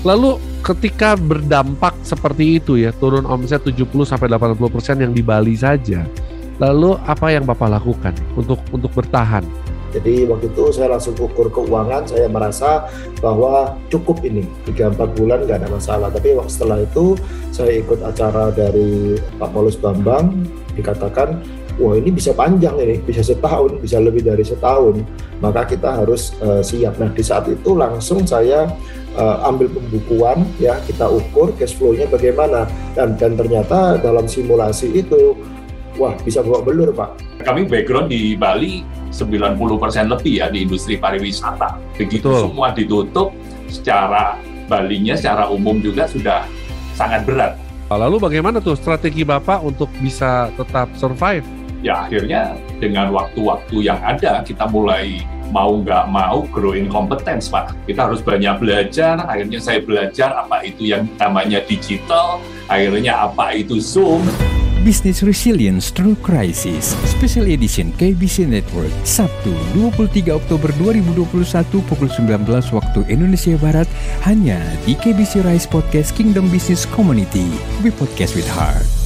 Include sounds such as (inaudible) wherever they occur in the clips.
Lalu ketika berdampak seperti itu ya, turun omset 70 sampai 80% yang di Bali saja. Lalu apa yang Bapak lakukan untuk untuk bertahan? Jadi waktu itu saya langsung ukur keuangan, saya merasa bahwa cukup ini, 3-4 bulan nggak ada masalah. Tapi setelah itu saya ikut acara dari Pak Paulus Bambang, dikatakan wah ini bisa panjang ini, bisa setahun, bisa lebih dari setahun. Maka kita harus uh, siap. Nah di saat itu langsung saya uh, ambil pembukuan ya kita ukur cash flow-nya bagaimana dan dan ternyata dalam simulasi itu wah bisa bawa belur Pak. Kami background di Bali 90% lebih ya di industri pariwisata. Begitu Betul. semua ditutup secara Balinya secara umum juga sudah sangat berat. Lalu bagaimana tuh strategi Bapak untuk bisa tetap survive? Ya akhirnya dengan waktu-waktu yang ada kita mulai mau nggak mau growing competence Pak. Kita harus banyak belajar, akhirnya saya belajar apa itu yang namanya digital, akhirnya apa itu Zoom. Business Resilience Through Crisis Special Edition KBC Network Sabtu 23 Oktober 2021 pukul 19 waktu Indonesia Barat hanya di KBC Rise Podcast Kingdom Business Community We Podcast with Heart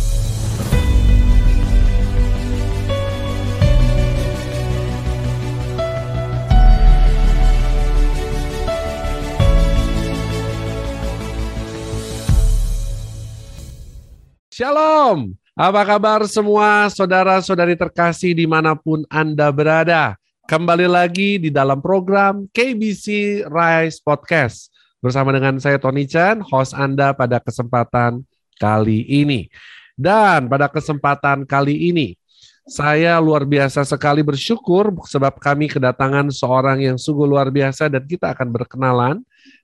Shalom apa kabar semua saudara-saudari terkasih di mana pun Anda berada? Kembali lagi di dalam program KBC Rise Podcast. Bersama dengan saya Tony Chan, host Anda pada kesempatan kali ini. Dan pada kesempatan kali ini, saya luar biasa sekali bersyukur sebab kami kedatangan seorang yang sungguh luar biasa dan kita akan berkenalan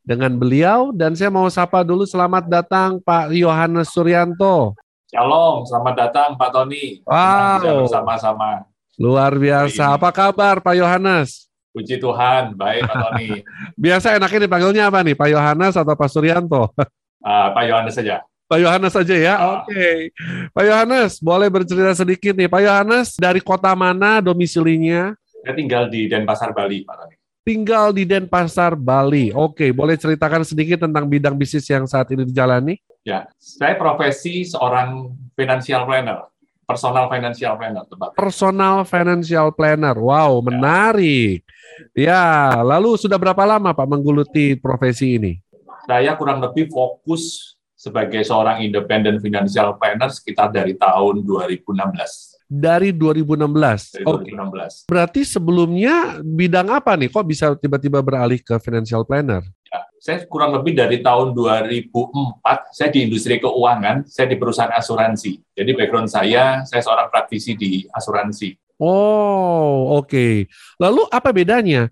dengan beliau. Dan saya mau sapa dulu selamat datang Pak Yohanes Suryanto. Shalom, selamat datang Pak Tony. Wow. Bersama-sama. Luar biasa. Apa kabar Pak Yohanes? Puji Tuhan, baik Pak Tony. (laughs) Biasa enaknya dipanggilnya apa nih, Pak Yohanes atau Pak Suryanto? Uh, (laughs) Pak Yohanes saja. Pak Yohanes saja ya, uh. oke. Okay. Pak Yohanes, boleh bercerita sedikit nih. Pak Yohanes dari kota mana domisilinya? Saya tinggal di Denpasar, Bali, Pak Tony. Tinggal di Denpasar, Bali. Oke, boleh ceritakan sedikit tentang bidang bisnis yang saat ini dijalani? Ya, saya profesi seorang financial planner, personal financial planner tempat. Personal financial planner, wow, ya. menarik. Ya, lalu sudah berapa lama Pak menggeluti profesi ini? Saya kurang lebih fokus sebagai seorang independent financial planner sekitar dari tahun 2016 dari 2016. Dari 2016. Okay. Berarti sebelumnya bidang apa nih? Kok bisa tiba-tiba beralih ke financial planner? Ya, saya kurang lebih dari tahun 2004, saya di industri keuangan, saya di perusahaan asuransi. Jadi background saya, saya seorang praktisi di asuransi. Oh, oke. Okay. Lalu apa bedanya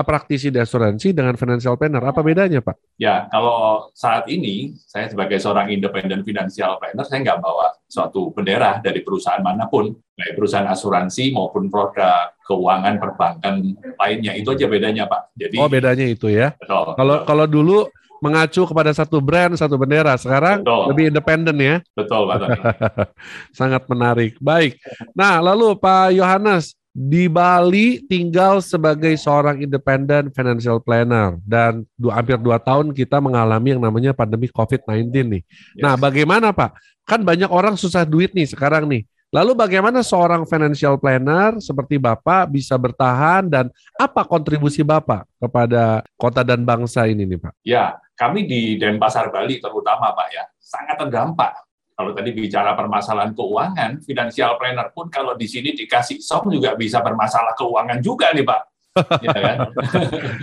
praktisi di asuransi dengan financial planner? Apa bedanya, Pak? Ya, kalau saat ini saya sebagai seorang independent financial planner, saya nggak bawa suatu bendera dari perusahaan mana pun, baik perusahaan asuransi maupun produk keuangan perbankan lainnya. Itu aja bedanya, Pak. Jadi Oh, bedanya itu ya. Betul. Kalau kalau dulu mengacu kepada satu brand, satu bendera. Sekarang Betul. lebih independen ya. Betul, Pak (laughs) Sangat menarik. Baik. Nah, lalu Pak Yohanes, di Bali tinggal sebagai seorang independent financial planner dan dua, hampir dua tahun kita mengalami yang namanya pandemi COVID-19 nih. Yes. Nah, bagaimana Pak? Kan banyak orang susah duit nih sekarang nih. Lalu bagaimana seorang financial planner seperti Bapak bisa bertahan dan apa kontribusi Bapak kepada kota dan bangsa ini nih Pak? Ya, kami di Denpasar Bali terutama Pak ya, sangat terdampak kalau tadi bicara permasalahan keuangan, financial planner pun kalau di sini dikasih song juga bisa bermasalah keuangan juga nih Pak. (laughs) ya kan?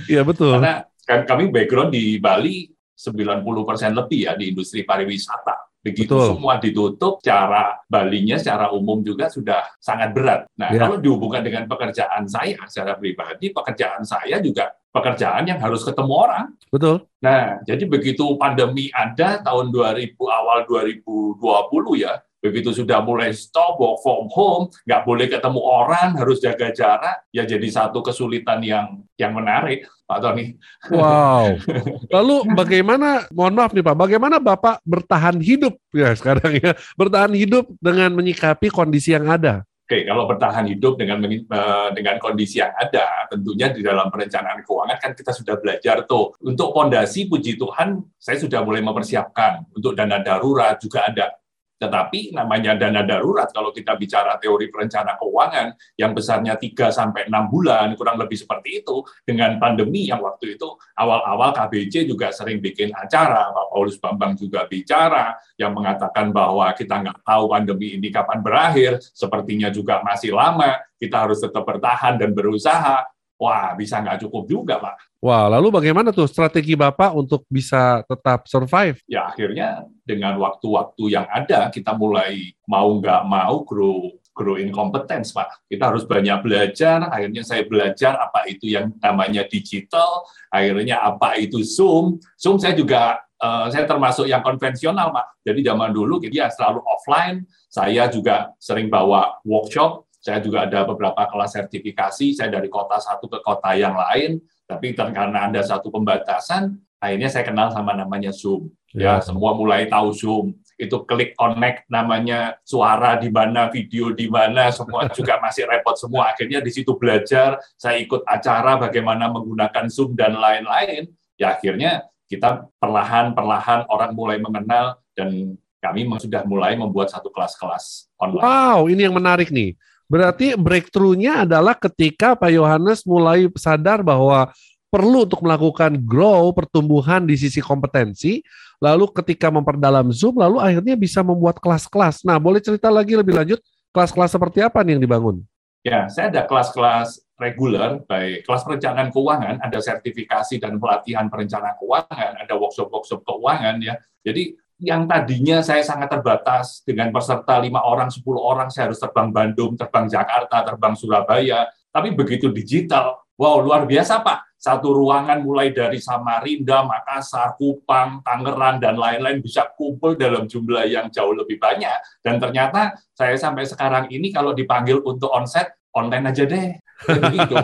Iya betul. Karena kami background di Bali 90% lebih ya di industri pariwisata. Begitu Betul. semua ditutup, cara Balinya secara umum juga sudah sangat berat. Nah, ya. kalau dihubungkan dengan pekerjaan saya secara pribadi, pekerjaan saya juga pekerjaan yang harus ketemu orang. Betul. Nah, jadi begitu pandemi ada tahun 2000 awal 2020 ya, begitu sudah mulai stop work from home, nggak boleh ketemu orang, harus jaga jarak, ya jadi satu kesulitan yang yang menarik, Pak Tony. Wow. (laughs) Lalu bagaimana, mohon maaf nih Pak, bagaimana Bapak bertahan hidup ya sekarang ya, bertahan hidup dengan menyikapi kondisi yang ada? Oke, kalau bertahan hidup dengan eh, dengan kondisi yang ada, tentunya di dalam perencanaan keuangan kan kita sudah belajar tuh. Untuk fondasi, puji Tuhan, saya sudah mulai mempersiapkan. Untuk dana darurat juga ada. Tetapi namanya dana darurat kalau kita bicara teori perencana keuangan yang besarnya 3 sampai 6 bulan kurang lebih seperti itu dengan pandemi yang waktu itu awal-awal KBC juga sering bikin acara Pak Paulus Bambang juga bicara yang mengatakan bahwa kita nggak tahu pandemi ini kapan berakhir sepertinya juga masih lama kita harus tetap bertahan dan berusaha wah bisa nggak cukup juga Pak Wah, lalu bagaimana tuh strategi Bapak untuk bisa tetap survive? Ya, akhirnya dengan waktu-waktu yang ada, kita mulai mau nggak mau grow grow in competence, Pak. Kita harus banyak belajar. Akhirnya saya belajar apa itu yang namanya digital. Akhirnya apa itu Zoom. Zoom saya juga uh, saya termasuk yang konvensional, Pak. Jadi zaman dulu kita selalu offline. Saya juga sering bawa workshop. Saya juga ada beberapa kelas sertifikasi. Saya dari kota satu ke kota yang lain tapi karena ada satu pembatasan, akhirnya saya kenal sama namanya Zoom. Ya, ya semua mulai tahu Zoom. Itu klik connect namanya suara di mana, video di mana, semua (laughs) juga masih repot semua. Akhirnya di situ belajar, saya ikut acara bagaimana menggunakan Zoom dan lain-lain. Ya akhirnya kita perlahan-perlahan orang mulai mengenal dan kami sudah mulai membuat satu kelas-kelas online. Wow, ini yang menarik nih. Berarti breakthrough-nya adalah ketika Pak Yohanes mulai sadar bahwa perlu untuk melakukan grow pertumbuhan di sisi kompetensi, lalu ketika memperdalam Zoom, lalu akhirnya bisa membuat kelas-kelas. Nah, boleh cerita lagi lebih lanjut, kelas-kelas seperti apa nih yang dibangun? Ya, saya ada kelas-kelas reguler, baik kelas perencanaan keuangan, ada sertifikasi dan pelatihan perencanaan keuangan, ada workshop-workshop keuangan ya. Jadi yang tadinya saya sangat terbatas dengan peserta lima orang, sepuluh orang, saya harus terbang Bandung, terbang Jakarta, terbang Surabaya. Tapi begitu digital, wow luar biasa Pak. Satu ruangan mulai dari Samarinda, Makassar, Kupang, Tangerang, dan lain-lain bisa kumpul dalam jumlah yang jauh lebih banyak. Dan ternyata saya sampai sekarang ini kalau dipanggil untuk onset, online aja deh. Begitu (laughs)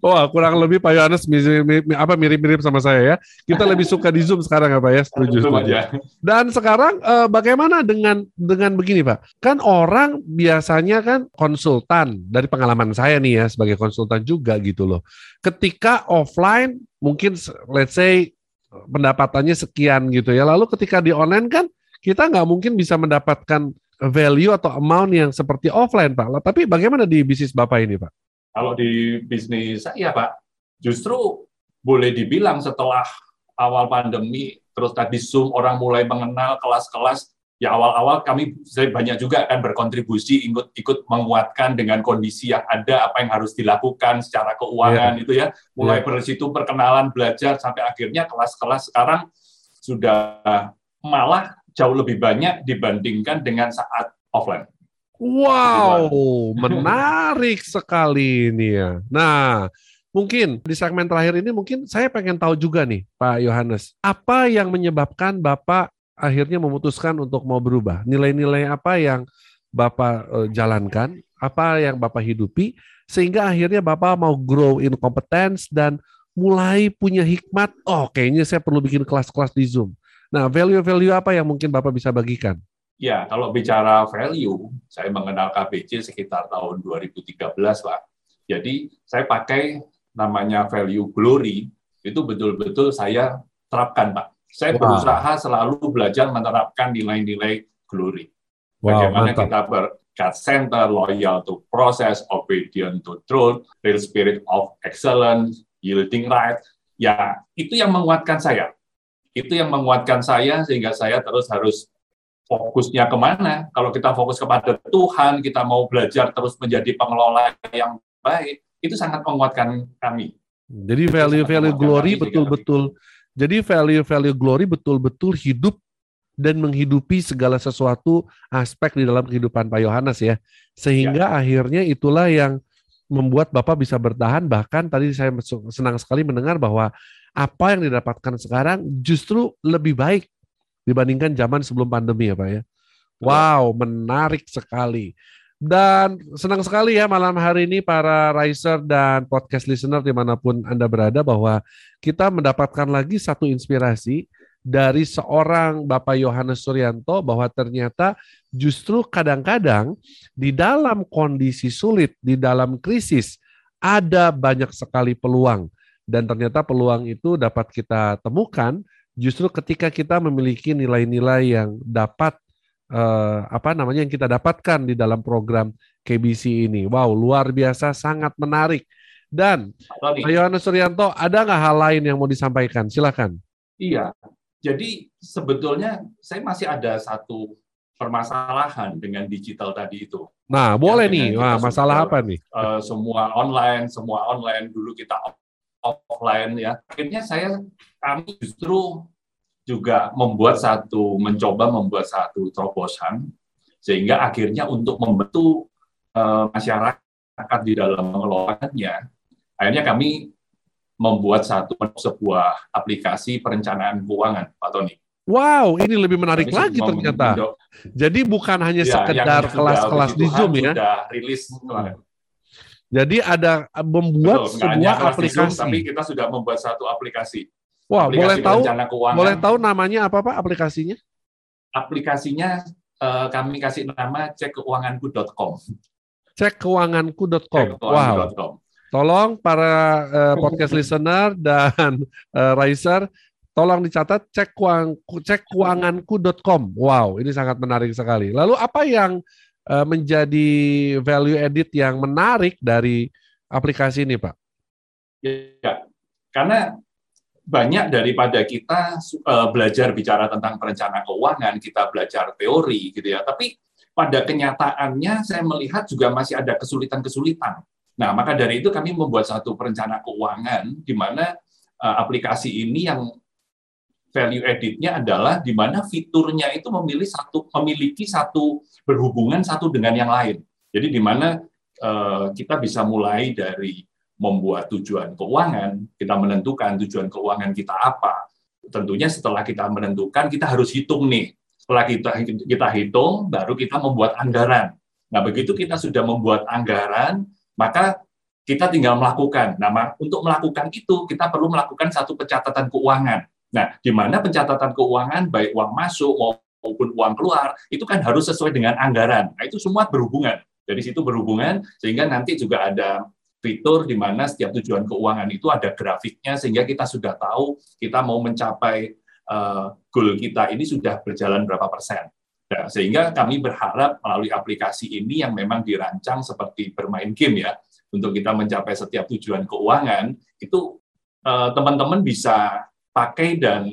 (laughs) Wah, kurang lebih Pak Yohanes apa mirip-mirip sama saya ya. Kita lebih suka di Zoom sekarang apa ya? Setuju, setuju. Dan sekarang eh, bagaimana dengan dengan begini Pak? Kan orang biasanya kan konsultan dari pengalaman saya nih ya sebagai konsultan juga gitu loh. Ketika offline mungkin let's say pendapatannya sekian gitu ya. Lalu ketika di online kan kita nggak mungkin bisa mendapatkan value atau amount yang seperti offline, Pak. Tapi bagaimana di bisnis Bapak ini, Pak? Kalau di bisnis saya, Pak, justru boleh dibilang setelah awal pandemi, terus tadi Zoom orang mulai mengenal kelas-kelas, ya awal-awal kami banyak juga akan berkontribusi ikut ikut menguatkan dengan kondisi yang ada apa yang harus dilakukan secara keuangan yeah. itu ya mulai yeah. dari situ perkenalan belajar sampai akhirnya kelas-kelas sekarang sudah malah jauh lebih banyak dibandingkan dengan saat offline. Wow, (laughs) menarik sekali ini ya. Nah, mungkin di segmen terakhir ini mungkin saya pengen tahu juga nih, Pak Yohanes, apa yang menyebabkan Bapak akhirnya memutuskan untuk mau berubah? Nilai-nilai apa yang Bapak uh, jalankan, apa yang Bapak hidupi, sehingga akhirnya Bapak mau grow in competence dan mulai punya hikmat, oh kayaknya saya perlu bikin kelas-kelas di Zoom. Nah, value-value apa yang mungkin Bapak bisa bagikan? Ya, kalau bicara value, saya mengenal KBC sekitar tahun 2013, Pak. Jadi, saya pakai namanya value glory, itu betul-betul saya terapkan, Pak. Saya wow. berusaha selalu belajar menerapkan nilai-nilai glory. Bagaimana wow, kita berkat center, loyal to process, obedient to truth, real spirit of excellence, yielding right. Ya, itu yang menguatkan saya itu yang menguatkan saya sehingga saya terus harus fokusnya ke mana. Kalau kita fokus kepada Tuhan, kita mau belajar terus menjadi pengelola yang baik, itu sangat menguatkan kami. Jadi value-value glory betul-betul, jadi value-value glory betul-betul hidup dan menghidupi segala sesuatu aspek di dalam kehidupan Pak Yohanes ya. Sehingga ya. akhirnya itulah yang membuat Bapak bisa bertahan bahkan tadi saya senang sekali mendengar bahwa apa yang didapatkan sekarang justru lebih baik dibandingkan zaman sebelum pandemi ya Pak ya. Wow, menarik sekali. Dan senang sekali ya malam hari ini para riser dan podcast listener di mana pun Anda berada bahwa kita mendapatkan lagi satu inspirasi dari seorang Bapak Yohanes Suryanto bahwa ternyata justru kadang-kadang di dalam kondisi sulit, di dalam krisis, ada banyak sekali peluang. Dan ternyata peluang itu dapat kita temukan justru ketika kita memiliki nilai-nilai yang dapat eh, apa namanya yang kita dapatkan di dalam program KBC ini. Wow, luar biasa, sangat menarik. Dan Pak Yohanes Suryanto, ada nggak hal lain yang mau disampaikan? Silakan. Iya, jadi sebetulnya saya masih ada satu permasalahan dengan digital tadi itu. Nah, boleh nih. Wah, masalah apa nih? Uh, semua online, semua online. Dulu kita offline ya. Akhirnya saya kami justru juga membuat satu mencoba membuat satu terobosan sehingga akhirnya untuk membantu uh, masyarakat di dalam mengelolanya akhirnya kami membuat satu sebuah aplikasi perencanaan keuangan, Pak Tony. Wow, ini lebih menarik kami lagi ternyata. Jadi bukan hanya ya, sekedar kelas-kelas di Zoom ya. Sudah rilis Hmm. Jadi ada membuat Betul, sebuah aplikasi. Zoom, tapi kita sudah membuat satu aplikasi. Wah, wow, boleh tahu boleh tahu namanya apa Pak aplikasinya? Aplikasinya uh, kami kasih nama cekkeuanganku.com. Cekkeuanganku.com. Wow. Tolong para uh, podcast (laughs) listener dan uh, Riser, tolong dicatat cek cek keuanganku.com. Wow, ini sangat menarik sekali. Lalu apa yang uh, menjadi value edit yang menarik dari aplikasi ini, Pak? Ya, karena banyak daripada kita uh, belajar bicara tentang perencanaan keuangan, kita belajar teori gitu ya. Tapi pada kenyataannya saya melihat juga masih ada kesulitan-kesulitan Nah, maka dari itu kami membuat satu perencana keuangan di mana uh, aplikasi ini yang value edit-nya adalah di mana fiturnya itu memilih satu memiliki satu berhubungan satu dengan yang lain. Jadi di mana uh, kita bisa mulai dari membuat tujuan keuangan, kita menentukan tujuan keuangan kita apa. Tentunya setelah kita menentukan, kita harus hitung nih. Setelah kita kita hitung, baru kita membuat anggaran. Nah, begitu kita sudah membuat anggaran, maka kita tinggal melakukan. Nah, untuk melakukan itu kita perlu melakukan satu pencatatan keuangan. Nah, di mana pencatatan keuangan baik uang masuk maupun uang keluar itu kan harus sesuai dengan anggaran. Nah, itu semua berhubungan. Dari situ berhubungan sehingga nanti juga ada fitur di mana setiap tujuan keuangan itu ada grafiknya sehingga kita sudah tahu kita mau mencapai uh, goal kita ini sudah berjalan berapa persen. Ya, sehingga kami berharap melalui aplikasi ini yang memang dirancang seperti bermain game ya, untuk kita mencapai setiap tujuan keuangan, itu eh, teman-teman bisa pakai dan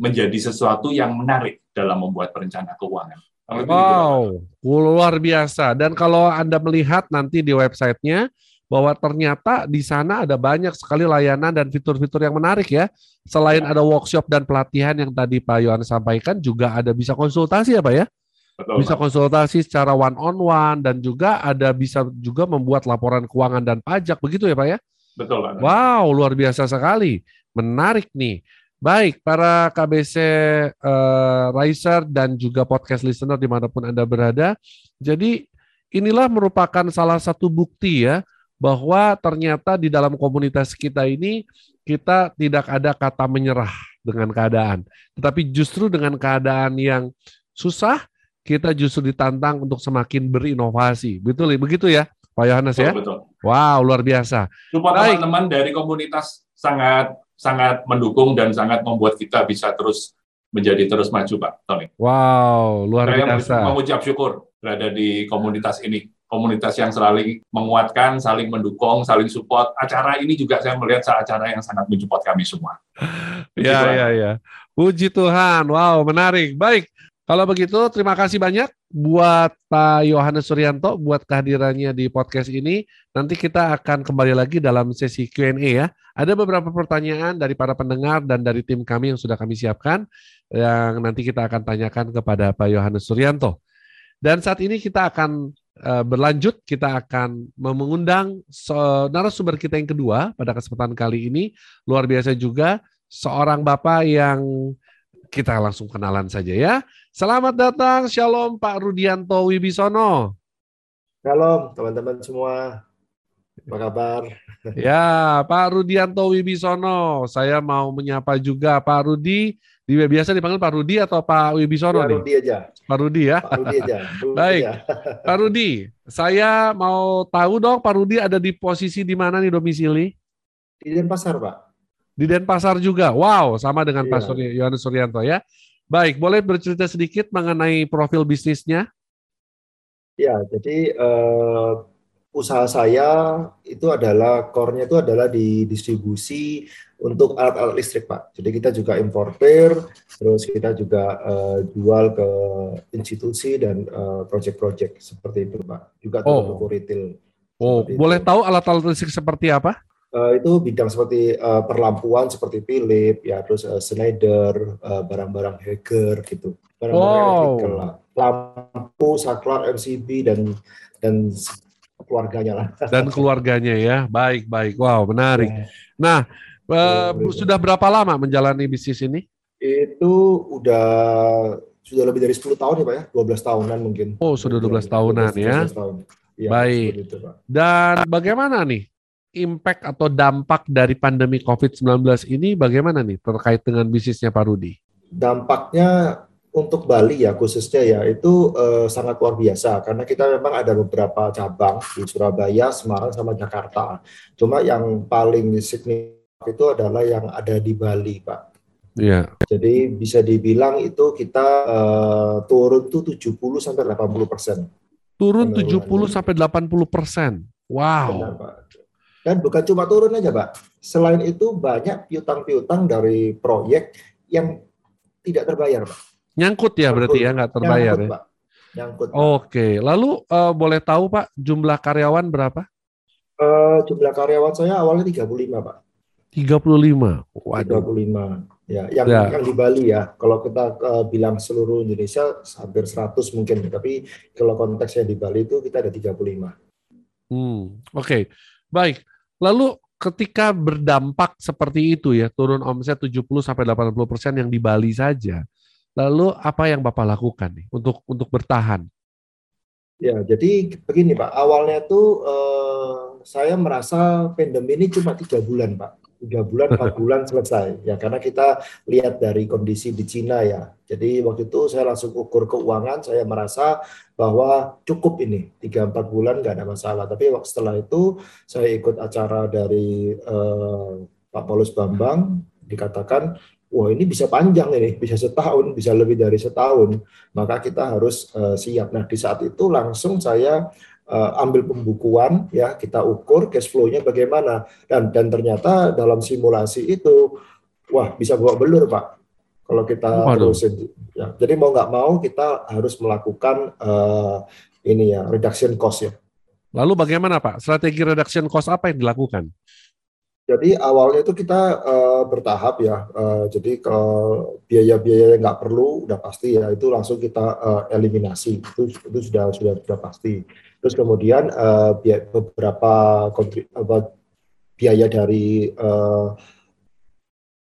menjadi sesuatu yang menarik dalam membuat perencana keuangan. Wow, luar biasa. Dan kalau Anda melihat nanti di websitenya, bahwa ternyata di sana ada banyak sekali layanan dan fitur-fitur yang menarik ya. Selain ya. ada workshop dan pelatihan yang tadi Pak Yohan sampaikan, juga ada bisa konsultasi ya Pak ya? Betul, bisa konsultasi secara one on one dan juga ada bisa juga membuat laporan keuangan dan pajak begitu ya Pak ya? Betul Pak. Wow, luar biasa sekali. Menarik nih. Baik, para KBC uh, eh, Riser dan juga podcast listener di mana pun Anda berada. Jadi inilah merupakan salah satu bukti ya bahwa ternyata di dalam komunitas kita ini kita tidak ada kata menyerah dengan keadaan, tetapi justru dengan keadaan yang susah kita justru ditantang untuk semakin berinovasi. Betul begitu ya, Pak Yohanes ya? Betul. Wow, luar biasa. Support teman-teman dari komunitas sangat sangat mendukung dan sangat membuat kita bisa terus menjadi terus maju, Pak Tony. Wow, luar Saya biasa. Saya mengucap syukur berada di komunitas ini komunitas yang saling menguatkan, saling mendukung, saling support. Acara ini juga saya melihat acara yang sangat mensupport kami semua. Puji ya, Tuhan. ya, ya. Puji Tuhan. Wow, menarik. Baik. Kalau begitu, terima kasih banyak buat Pak Yohanes Suryanto buat kehadirannya di podcast ini. Nanti kita akan kembali lagi dalam sesi Q&A ya. Ada beberapa pertanyaan dari para pendengar dan dari tim kami yang sudah kami siapkan yang nanti kita akan tanyakan kepada Pak Yohanes Suryanto. Dan saat ini kita akan Eh, berlanjut kita akan mengundang narasumber kita yang kedua pada kesempatan kali ini luar biasa juga seorang bapak yang kita langsung kenalan saja ya. Selamat datang, Shalom Pak Rudianto Wibisono. Shalom teman-teman semua. Apa kabar? Ya, Pak Rudianto Wibisono. Saya mau menyapa juga Pak Rudi Di biasa dipanggil Pak Rudi atau Pak Wibisono Pak nih? Rudi aja. Pak Rudi ya. Pak Rudi aja. (laughs) Rudi Baik. aja. Pak Rudi, saya mau tahu dong Pak Rudi ada di posisi di mana nih domisili? Di Denpasar, Pak. Di Denpasar juga. Wow, sama dengan Pak Iya. Surya- Yohanes Suryanto ya. Baik, boleh bercerita sedikit mengenai profil bisnisnya? Ya, jadi eh, usaha saya itu adalah core-nya itu adalah di distribusi untuk alat-alat listrik, Pak. Jadi kita juga importer, terus kita juga eh, jual ke institusi dan eh, project-project seperti itu, Pak. Juga Oh. toko retail. Oh, Seperti itu. boleh tahu alat-alat listrik seperti apa? Eh, itu bidang seperti eh, perlampuan seperti Philip, ya, terus eh, Schneider, eh, barang-barang Hager gitu, barang-barang Wow. elektrikal lah, lampu, saklar, MCB dan dan keluarganya lah. (laughs) Dan keluarganya ya. Baik, baik. Wow, menarik. Ya. Nah, Boleh, boleh. sudah berapa lama menjalani bisnis ini? Itu udah sudah lebih dari 10 tahun ya Pak ya, 12 tahunan mungkin. Oh, sudah 12 tahunan ya. 12 tahun. Ya, Baik. itu, Pak. Dan bagaimana nih impact atau dampak dari pandemi COVID-19 ini bagaimana nih terkait dengan bisnisnya Pak Rudi? Dampaknya untuk Bali ya khususnya ya itu eh, sangat luar biasa karena kita memang ada beberapa cabang di Surabaya, Semarang sama Jakarta. Cuma yang paling signifikan itu adalah yang ada di Bali, Pak. Iya. Jadi bisa dibilang itu kita eh, turun tuh 70 sampai 80 persen. Turun Penurunan 70 ini. sampai 80 persen. Wow. Benar, Pak. Dan bukan cuma turun aja, Pak. Selain itu banyak piutang-piutang dari proyek yang tidak terbayar, Pak. Nyangkut ya berarti ya nggak terbayar Nyangkut, ya. Pak. Nyangkut. Pak. Oke, lalu eh, boleh tahu Pak jumlah karyawan berapa? Eh, jumlah karyawan saya awalnya 35, Pak. 35. Waduh. 35. Ya, yang Ya. yang di Bali ya. Kalau kita eh, bilang seluruh Indonesia hampir 100 mungkin, tapi kalau konteksnya di Bali itu kita ada 35. Hmm, Oke, baik. Lalu ketika berdampak seperti itu ya, turun omset 70 sampai 80 persen yang di Bali saja. Lalu apa yang Bapak lakukan nih untuk untuk bertahan? Ya, jadi begini Pak, awalnya tuh eh, saya merasa pandemi ini cuma tiga bulan Pak, tiga bulan empat (laughs) bulan selesai ya karena kita lihat dari kondisi di Cina ya. Jadi waktu itu saya langsung ukur keuangan, saya merasa bahwa cukup ini tiga empat bulan nggak ada masalah. Tapi waktu setelah itu saya ikut acara dari eh, Pak Paulus Bambang dikatakan wah ini bisa panjang ini, (laughs) bisa setahun, bisa lebih dari setahun maka kita harus eh, siap. Nah, di saat itu langsung saya eh, ambil pembukuan ya, kita ukur cash flow-nya bagaimana dan dan ternyata dalam simulasi itu wah bisa bawa belur, Pak. Kalau kita Waduh. terusin ya. Jadi mau nggak mau kita harus melakukan eh, ini ya, reduction cost ya. Lalu bagaimana Pak? Strategi reduction cost apa yang dilakukan? Jadi awalnya itu kita eh, bertahap ya. Eh, jadi kalau biaya-biaya yang nggak perlu udah pasti ya itu langsung kita eh, eliminasi. Itu itu sudah sudah sudah pasti. Terus kemudian eh, bia- beberapa kontri- apa, biaya dari eh,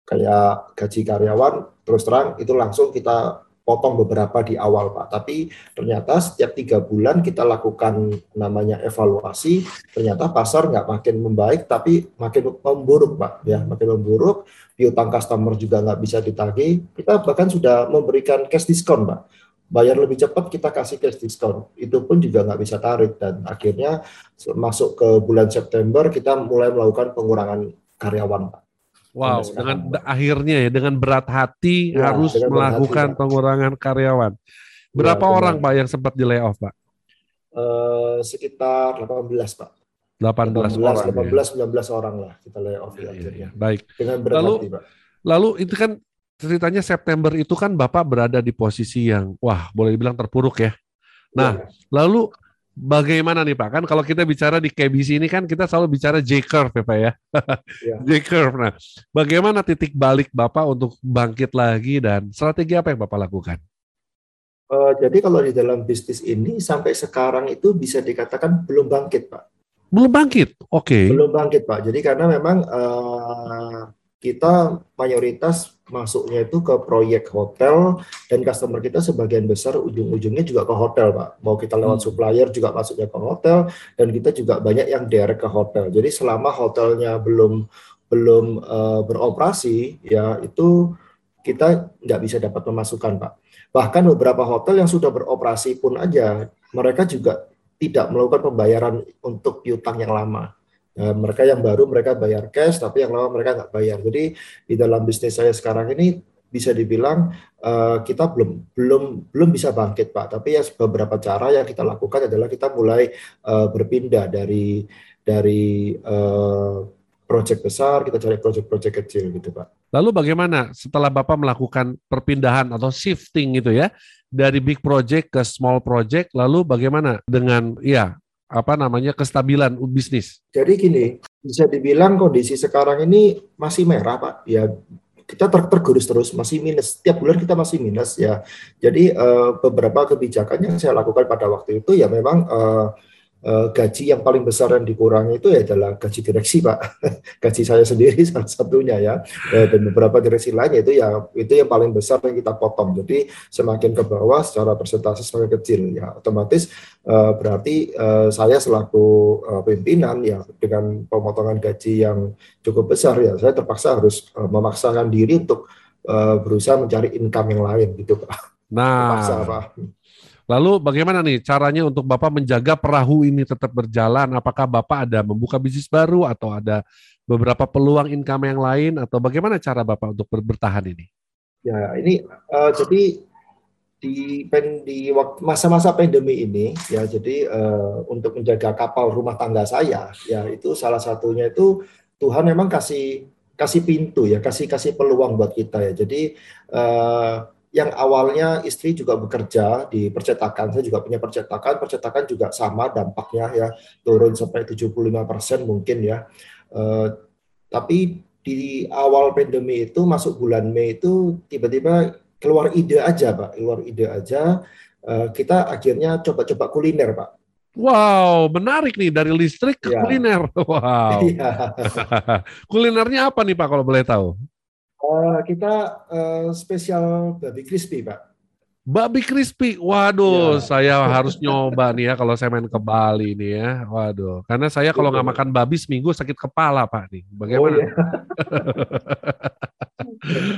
kayak gaji karyawan terus terang itu langsung kita potong beberapa di awal Pak. Tapi ternyata setiap tiga bulan kita lakukan namanya evaluasi ternyata pasar nggak makin membaik tapi makin memburuk pak. Ya makin memburuk. Piutang customer juga nggak bisa ditagih. Kita bahkan sudah memberikan cash discount pak. Bayar lebih cepat kita kasih cash discount. Itu pun juga nggak bisa tarik. Dan akhirnya masuk ke bulan September kita mulai melakukan pengurangan karyawan pak Wow, dengan akhirnya ya dengan berat hati Ya, harus melakukan hati, pengurangan karyawan. Berapa benar. orang Pak yang sempat di layoff Pak? Eh, sekitar 18 pak 18, 18 orang. ya. 18 19 orang lah kita layoff ya, iya, akhirnya. iya. Baik. dengan berat Lalu- hati pak Lalu itu kan ceritanya September itu kan Bapak berada di posisi yang wah boleh dibilang terpuruk ya. Nah, Ya. Lalu bagaimana nih Pak? Kan kalau kita bicara di KBC ini kan kita selalu bicara J curve ya Pak ya. (laughs) Ya. J curve. Nah, bagaimana titik balik Bapak untuk bangkit lagi dan strategi apa yang Bapak lakukan? Eh, jadi kalau di dalam bisnis ini sampai sekarang itu bisa dikatakan belum bangkit, Pak. Belum bangkit. Oke. Belum bangkit, Pak. Jadi karena memang eh, kita mayoritas masuknya itu ke proyek hotel dan customer kita sebagian besar ujung-ujungnya juga ke hotel, Pak. Mau kita lewat Hmm. supplier juga masuknya ke hotel dan kita juga banyak yang direct ke hotel. Jadi selama hotelnya belum belum eh, beroperasi, ya itu kita nggak bisa dapat pemasukan Pak. Bahkan beberapa hotel yang sudah beroperasi pun aja mereka juga tidak melakukan pembayaran untuk piutang yang lama. Nah, mereka yang baru mereka bayar cash, tapi yang lama mereka nggak bayar. Jadi di dalam bisnis saya sekarang ini bisa dibilang uh, kita belum belum belum bisa bangkit pak. Tapi ya beberapa cara yang kita lakukan adalah kita mulai uh, berpindah dari dari uh, proyek besar kita cari proyek-proyek kecil gitu pak. Lalu bagaimana setelah bapak melakukan perpindahan atau shifting gitu ya dari big project ke small project, lalu bagaimana dengan ya apa namanya kestabilan bisnis? Jadi gini, bisa dibilang kondisi sekarang ini masih merah pak. Ya kita ter tergerus terus masih minus setiap bulan kita masih minus ya. Jadi uh, beberapa kebijakan yang saya lakukan pada waktu itu ya memang uh, gaji yang paling besar yang dikurangi itu ya adalah gaji direksi pak. (laughs) Gaji saya sendiri (laughs) salah satunya ya. Uh, dan beberapa direksi lainnya itu ya itu yang paling besar yang kita potong. Jadi semakin ke bawah secara persentase semakin kecil ya. Otomatis uh, berarti uh, saya selaku uh, pimpinan ya dengan pemotongan gaji yang cukup besar ya saya terpaksa harus uh, memaksakan diri untuk uh, berusaha mencari income yang lain gitu pak. Nah. Terpaksa, pak Lalu bagaimana nih caranya untuk Bapak menjaga perahu ini tetap berjalan? Apakah Bapak ada membuka bisnis baru atau ada beberapa peluang income yang lain atau bagaimana cara Bapak untuk bertahan ini? Ya, ini uh, jadi di pen, di masa-masa pandemi ini ya jadi uh, untuk menjaga kapal rumah tangga saya ya itu salah satunya itu Tuhan memang kasih kasih pintu ya kasih kasih peluang buat kita ya jadi uh, yang awalnya istri juga bekerja di percetakan, saya juga punya percetakan, percetakan juga sama dampaknya ya turun sampai 75 persen mungkin ya. Uh, tapi di awal pandemi itu masuk bulan Mei itu tiba-tiba keluar ide aja pak, keluar ide aja. Uh, kita akhirnya coba-coba kuliner pak. Wow, menarik nih dari listrik ke ya. kuliner. (laughs) Wow. Ya. (laughs) Kulinernya apa nih Pak kalau boleh tahu? Uh, kita uh, spesial babi crispy, Pak. Babi crispy, waduh, ya. saya harus nyoba nih ya kalau saya main ke Bali nih ya, waduh. Karena saya kalau nggak makan babi seminggu sakit kepala Pak nih. Bagaimana? Oh, iya.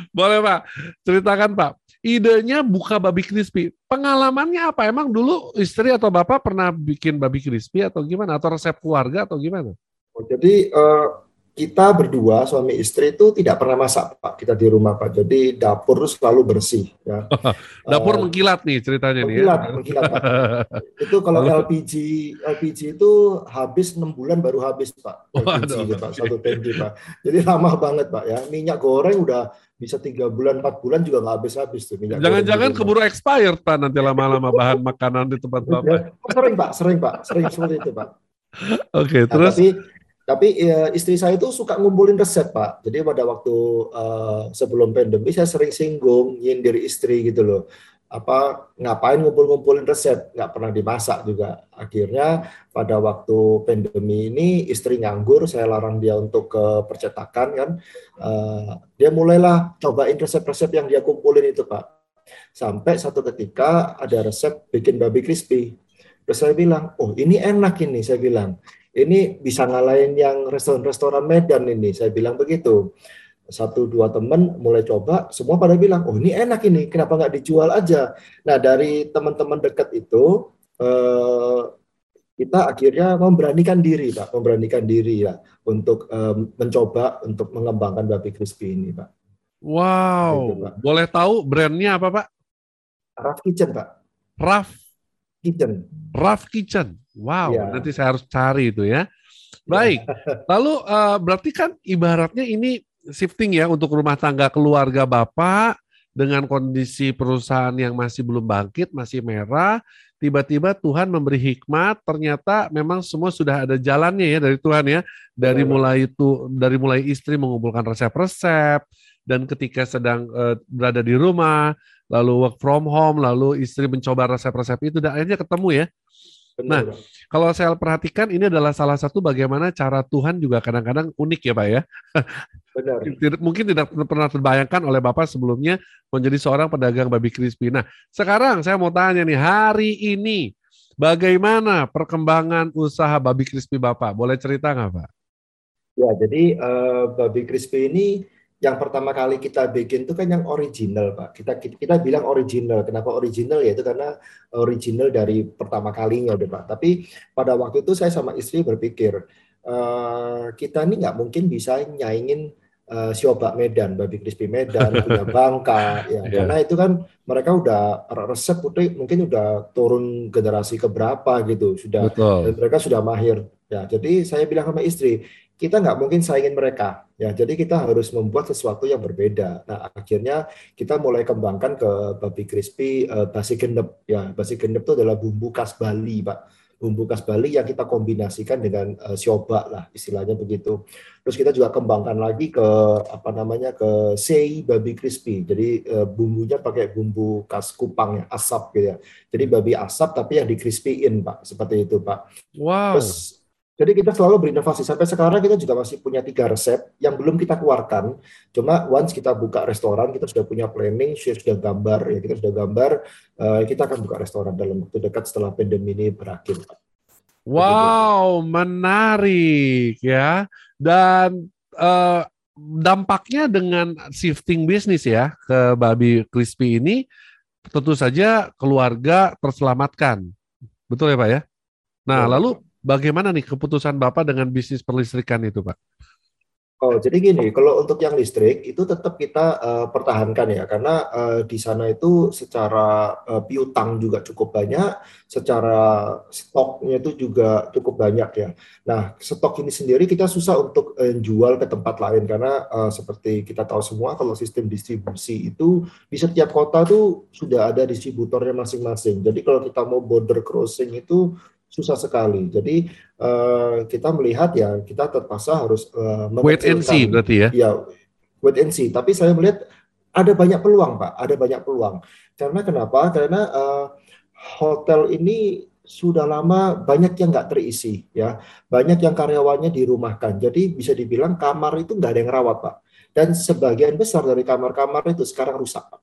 (laughs) Boleh Pak, ceritakan Pak. Idenya buka babi crispy. Pengalamannya apa? Emang dulu istri atau bapak pernah bikin babi crispy atau gimana? Atau resep keluarga atau gimana? Oh, jadi uh, kita berdua suami istri itu tidak pernah masak pak. Kita di rumah pak. Jadi dapur selalu bersih ya. (laughs) Dapur uh, mengkilat nih ceritanya mengkilat, nih ya? mengkilat pak. (laughs) Itu kalau LPG LPG itu habis enam bulan baru habis pak. LPG oh, itu, pak. satu tangki pak. Jadi lama banget pak ya. Minyak goreng udah bisa tiga bulan empat bulan juga nggak habis habis tuh minyak jangan-jangan keburu expired pak nanti lama-lama bahan makanan di tempat bapak. Ya, sering pak. Sering pak. Sering seperti itu pak. Oke okay, nah, terus? tapi tapi ya, istri saya itu suka ngumpulin resep, Pak. Jadi pada waktu uh, sebelum pandemi saya sering singgung nyindir istri gitu loh. Apa ngapain ngumpul-ngumpulin resep, nggak pernah dimasak juga. Akhirnya pada waktu pandemi ini istri nganggur, saya larang dia untuk ke percetakan kan. Uh, dia mulailah cobain resep-resep yang dia kumpulin itu, Pak. Sampai satu ketika ada resep bikin babi crispy. Terus saya bilang, oh ini enak ini, saya bilang ini bisa ngalahin yang restoran-restoran Medan ini. Saya bilang begitu. Satu dua teman mulai coba, semua pada bilang, oh ini enak ini, kenapa nggak dijual aja? Nah dari teman-teman dekat itu, eh, kita akhirnya memberanikan diri, Pak, memberanikan diri ya untuk eh, mencoba untuk mengembangkan babi crispy ini, Pak. Wow, gitu, Pak. boleh tahu brandnya apa, Pak? Raf Kitchen, Pak. Raf Kitchen. Raf Kitchen. Wow, ya. nanti saya harus cari itu ya. Baik, lalu uh, berarti kan ibaratnya ini shifting ya untuk rumah tangga keluarga Bapak dengan kondisi perusahaan yang masih belum bangkit, masih merah, tiba-tiba Tuhan memberi hikmat, ternyata memang semua sudah ada jalannya ya dari Tuhan ya. Dari mulai itu dari mulai istri mengumpulkan resep-resep dan ketika sedang uh, berada di rumah, lalu work from home, lalu istri mencoba resep-resep itu dan akhirnya ketemu ya Benar, nah, kalau saya perhatikan ini adalah salah satu bagaimana cara Tuhan juga kadang-kadang unik ya Pak ya. Benar. (laughs) Mungkin tidak pernah terbayangkan oleh Bapak sebelumnya menjadi seorang pedagang babi crispy. Nah, sekarang saya mau tanya nih, hari ini bagaimana perkembangan usaha babi crispy Bapak? Boleh cerita nggak Pak? Ya, jadi uh, babi crispy ini yang pertama kali kita bikin itu kan yang original, Pak. Kita kita bilang original. Kenapa original? Ya itu karena original dari pertama kalinya, udah Pak. Tapi pada waktu itu saya sama istri berpikir, uh, kita ini nggak mungkin bisa nyaingin uh, Siobak Medan, babi crispy Medan, (laughs) punya Bangka, ya. Yeah. Karena itu kan mereka udah resep putih mungkin udah turun generasi keberapa gitu, sudah mereka sudah mahir. Ya, jadi saya bilang sama istri, kita nggak mungkin saingin mereka. Ya jadi kita harus membuat sesuatu yang berbeda. Nah akhirnya kita mulai kembangkan ke babi crispy uh, basi gendep. Ya basi gendep itu adalah bumbu khas Bali pak. Bumbu khas Bali yang kita kombinasikan dengan uh, siobak lah istilahnya begitu. Terus kita juga kembangkan lagi ke apa namanya ke sei babi crispy. Jadi uh, bumbunya pakai bumbu khas Kupang ya asap gitu ya. Jadi babi asap tapi yang di crispyin pak. Seperti itu pak. Wow. Terus jadi kita selalu berinovasi. Sampai sekarang kita juga masih punya tiga resep yang belum kita keluarkan. Cuma once kita buka restoran, kita sudah punya planning, sudah gambar, ya kita sudah gambar, uh, kita akan buka restoran dalam waktu dekat setelah pandemi ini berakhir. Wow, menarik ya. Dan uh, dampaknya dengan shifting bisnis ya ke babi crispy ini, tentu saja keluarga terselamatkan. Betul ya Pak ya? Nah, lalu Bagaimana nih keputusan Bapak dengan bisnis perlistrikan itu, Pak? Oh, jadi gini, kalau untuk yang listrik itu tetap kita uh, pertahankan ya, karena uh, di sana itu secara uh, piutang juga cukup banyak, secara stoknya itu juga cukup banyak ya. Nah, stok ini sendiri kita susah untuk uh, jual ke tempat lain karena uh, seperti kita tahu semua kalau sistem distribusi itu di setiap kota tuh sudah ada distributornya masing-masing. Jadi kalau kita mau border crossing itu susah sekali. Jadi uh, kita melihat ya kita terpaksa harus uh, wait and see berarti ya. Ya, wait and see. Tapi saya melihat ada banyak peluang, Pak. Ada banyak peluang. Karena kenapa? Karena uh, hotel ini sudah lama banyak yang nggak terisi ya banyak yang karyawannya dirumahkan jadi bisa dibilang kamar itu nggak ada yang rawat pak dan sebagian besar dari kamar-kamar itu sekarang rusak pak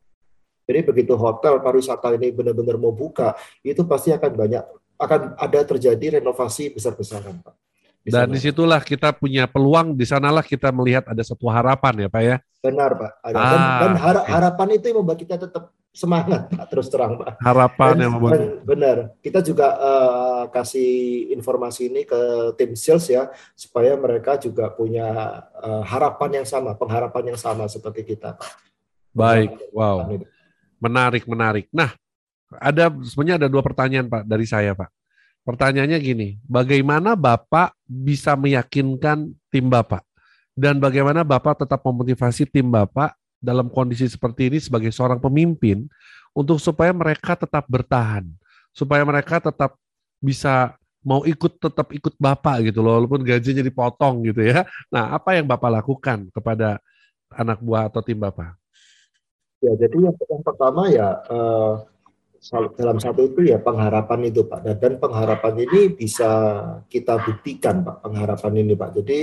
jadi begitu hotel pariwisata ini benar-benar mau buka itu pasti akan banyak akan ada terjadi renovasi besar-besaran, Pak. Di Dan di situlah kita punya peluang, di sanalah kita melihat ada satu harapan ya Pak ya? Benar Pak. Ada. Ah, dan, dan har okay. harapan itu yang membuat kita tetap semangat Pak, terus terang Pak. Harapan dan, yang membuat. Benar. Kita juga uh, kasih informasi ini ke tim sales ya, supaya mereka juga punya uh, harapan yang sama, pengharapan yang sama seperti kita Pak. Baik, wow. Menarik, menarik. Nah, ada sebenarnya ada dua pertanyaan Pak dari saya Pak. Pertanyaannya gini, bagaimana Bapak bisa meyakinkan tim Bapak dan bagaimana Bapak tetap memotivasi tim Bapak dalam kondisi seperti ini sebagai seorang pemimpin untuk supaya mereka tetap bertahan, supaya mereka tetap bisa mau ikut tetap ikut Bapak gitu loh, walaupun gajinya dipotong gitu ya. Nah, apa yang Bapak lakukan kepada anak buah atau tim Bapak? Ya, jadi yang, pertama ya uh, dalam satu itu ya pengharapan itu Pak. Dan pengharapan ini bisa kita buktikan Pak pengharapan ini Pak. Jadi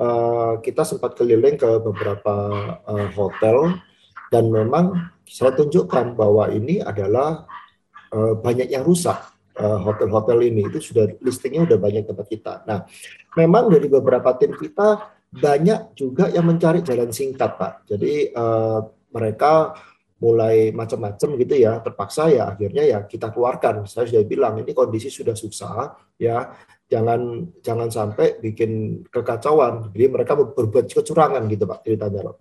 uh, kita sempat keliling ke beberapa uh, hotel dan memang saya tunjukkan bahwa ini adalah uh, banyak yang rusak hotel-hotel uh, ini. Itu sudah listingnya sudah banyak tempat kita. Nah memang dari beberapa tim kita banyak juga yang mencari jalan singkat Pak. Jadi uh, mereka mulai macam-macam gitu ya terpaksa ya akhirnya ya kita keluarkan. Saya sudah bilang ini kondisi sudah susah ya jangan jangan sampai bikin kekacauan. Jadi mereka berbuat kecurangan gitu pak ceritanya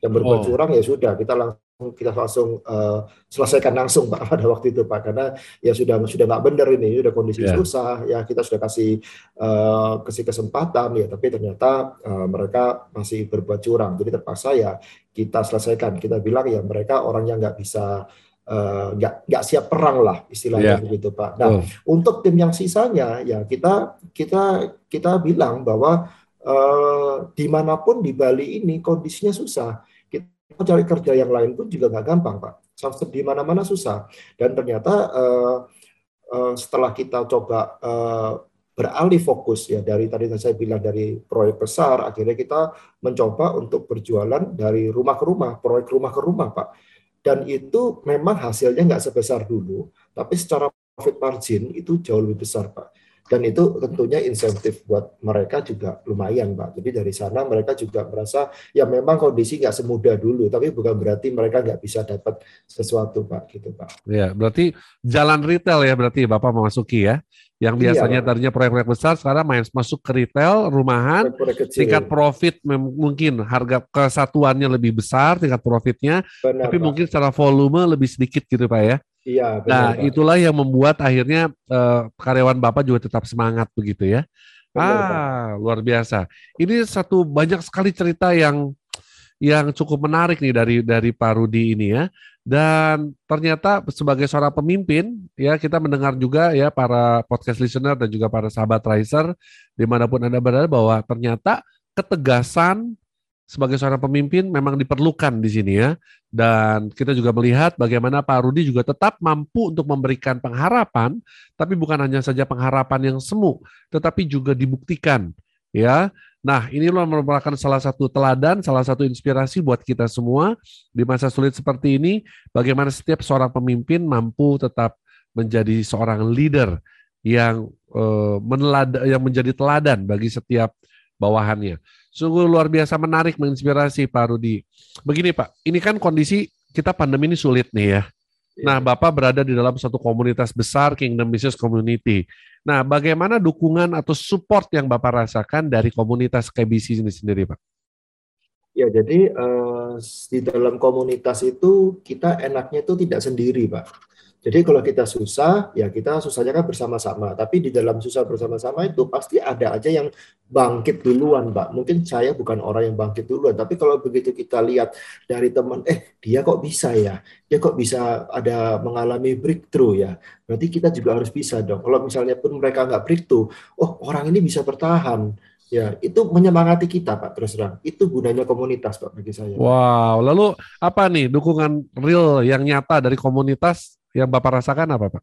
yang berbuat oh. curang ya sudah kita langsung kita langsung uh, selesaikan langsung pak (laughs) pada waktu itu pak karena ya sudah sudah nggak benar ini sudah kondisi yeah. susah ya kita sudah kasih uh, kasih kesempatan ya tapi ternyata uh, mereka masih berbuat curang jadi terpaksa ya kita selesaikan kita bilang ya mereka orang yang nggak bisa nggak uh, nggak siap perang lah istilahnya yeah. begitu pak. Nah oh. untuk tim yang sisanya ya kita kita kita bilang bahwa uh, di mana pun di Bali ini kondisinya susah. Kita cari kerja yang lain pun juga nggak gampang pak. Sampai di mana-mana susah. Dan ternyata uh, uh, setelah kita coba uh, beralih fokus ya dari tadi saya bilang dari proyek besar akhirnya kita mencoba untuk berjualan dari rumah ke rumah proyek rumah ke rumah pak dan itu memang hasilnya nggak sebesar dulu tapi secara profit margin itu jauh lebih besar pak dan itu tentunya insentif buat mereka juga lumayan Pak. Jadi dari sana mereka juga merasa ya memang kondisi nggak semudah dulu, tapi bukan berarti mereka nggak bisa dapat sesuatu Pak gitu Pak. Ya berarti jalan retail ya berarti Bapak memasuki ya yang iya, biasanya iya, tadinya proyek-proyek besar sekarang main masuk ke retail rumahan proyek tingkat profit mungkin harga kesatuannya lebih besar tingkat profitnya benar, tapi Pak. mungkin secara volume lebih sedikit gitu Pak ya iya benar, nah Pak. itulah yang membuat akhirnya uh, karyawan Bapak juga tetap semangat begitu ya benar, ah Pak. luar biasa ini satu banyak sekali cerita yang yang cukup menarik nih dari dari Pak Rudi ini ya dan ternyata sebagai seorang pemimpin, ya kita mendengar juga ya para podcast listener dan juga para sahabat Riser di mana pun anda berada bahwa ternyata ketegasan sebagai seorang pemimpin memang diperlukan di sini ya. Dan kita juga melihat bagaimana Pak Rudi juga tetap mampu untuk memberikan pengharapan, tapi bukan hanya saja pengharapan yang semu, tetapi juga dibuktikan ya Nah, ini merupakan salah satu teladan, salah satu inspirasi buat kita semua di masa sulit seperti ini, bagaimana setiap seorang pemimpin mampu tetap menjadi seorang leader yang uh, menelad yang menjadi teladan bagi setiap bawahannya. Sungguh luar biasa menarik, menginspirasi Pak Rudi. Begini Pak, ini kan kondisi kita pandemi ini sulit nih ya. Nah, iya. Bapak berada di dalam satu komunitas besar Kingdom Business Community. Nah, bagaimana dukungan atau support yang Bapak rasakan dari komunitas KBC ini sendiri, Pak? Ya, jadi uh, di dalam komunitas itu kita enaknya itu tidak sendiri, Pak. Jadi kalau kita susah, ya kita susahnya kan bersama-sama. Tapi di dalam susah bersama-sama itu pasti ada aja yang bangkit duluan, Pak. Mungkin saya bukan orang yang bangkit duluan, tapi kalau begitu kita lihat dari teman, eh dia kok bisa ya? Dia kok bisa ada mengalami breakthrough ya? Berarti kita juga harus bisa dong. Kalau misalnya pun mereka nggak breakthrough, oh orang ini bisa bertahan. Ya, itu menyemangati kita, Pak. Terus terang, itu gunanya komunitas, Pak, bagi saya. Wow, lalu apa nih dukungan real yang nyata dari komunitas yang Bapak rasakan apa Pak?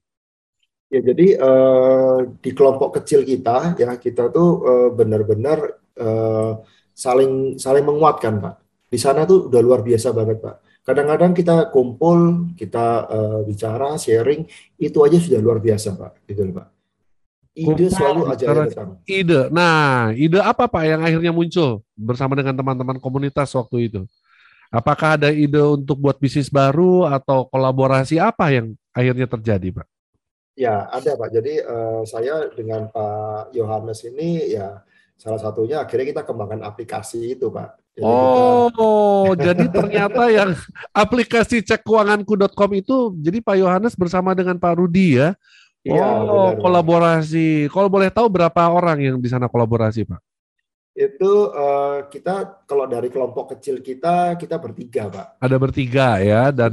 Ya jadi uh, di kelompok kecil kita ya kita tuh uh, benar-benar uh, saling saling menguatkan Pak. Di sana tuh udah luar biasa banget Pak. Kadang-kadang kita kumpul, kita uh, bicara, sharing, itu aja sudah luar biasa Pak, gitu Pak. Ide selalu aja datang. Ide. Nah, ide apa Pak yang akhirnya muncul bersama dengan teman-teman komunitas waktu itu? Apakah ada ide untuk buat bisnis baru atau kolaborasi apa yang akhirnya terjadi, Pak? Ya, ada Pak. Jadi uh, saya dengan Pak Yohanes ini ya salah satunya akhirnya kita kembangkan aplikasi itu, Pak. Jadi oh, kita... (laughs) jadi ternyata yang aplikasi cekkeuanganku.com itu jadi Pak Yohanes bersama dengan Pak Rudi ya. ya oh, benar, kolaborasi. Kalau boleh tahu berapa orang yang di sana kolaborasi, Pak? Itu uh, kita kalau dari kelompok kecil kita kita bertiga pak. Ada bertiga ya dan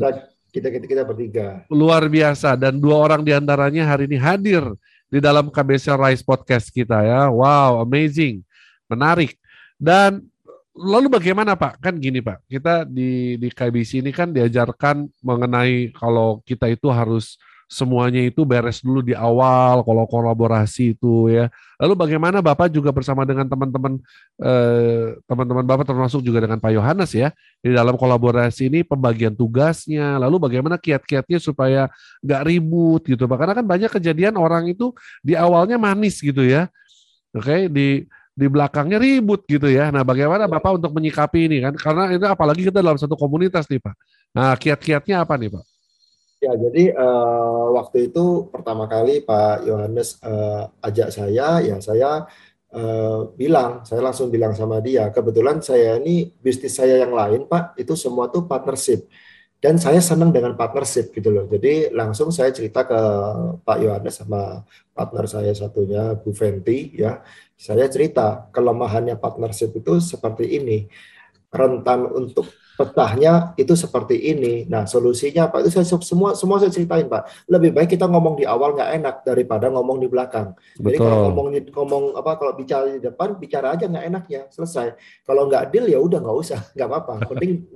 kita kita kita bertiga. luar biasa. Dan dua orang di antaranya hari ini hadir di dalam KBC Rise podcast kita ya. Wow amazing. Menarik. Dan lalu bagaimana pak? Kan gini pak. Kita di di KBC ini kan diajarkan mengenai kalau kita itu harus semuanya itu beres dulu di awal kalau kolaborasi itu ya. Lalu bagaimana Bapak juga bersama dengan teman-teman eh, teman-teman Bapak termasuk juga dengan Pak Yohanes ya di dalam kolaborasi ini pembagian tugasnya. Lalu bagaimana kiat-kiatnya supaya nggak ribut gitu Pak. Karena kan banyak kejadian orang itu di awalnya manis gitu ya. Oke, okay? di di belakangnya ribut gitu ya. Nah, bagaimana Bapak untuk menyikapi ini kan? Karena itu apalagi kita dalam satu komunitas nih, Pak. Nah, kiat-kiatnya apa nih, Pak? Ya, jadi uh, waktu itu pertama kali Pak Yohanes uh, ajak saya, ya saya uh, bilang, saya langsung bilang sama dia, kebetulan saya ini bisnis saya yang lain Pak, itu semua tuh partnership. Dan saya senang dengan partnership gitu loh. Jadi langsung saya cerita ke Pak Yohanes sama partner saya satunya Bu Fenti ya. Saya cerita kelemahannya partnership itu seperti ini. Rentan untuk petahnya itu seperti ini. Nah, solusinya apa? Itu saya semua semua saya ceritain, Pak. Lebih baik kita ngomong di awal nggak enak daripada ngomong di belakang. Betul. Jadi kalau ngomong ngomong apa kalau bicara di depan, bicara aja nggak enaknya, selesai. Kalau nggak deal ya udah nggak usah, nggak apa-apa. Mending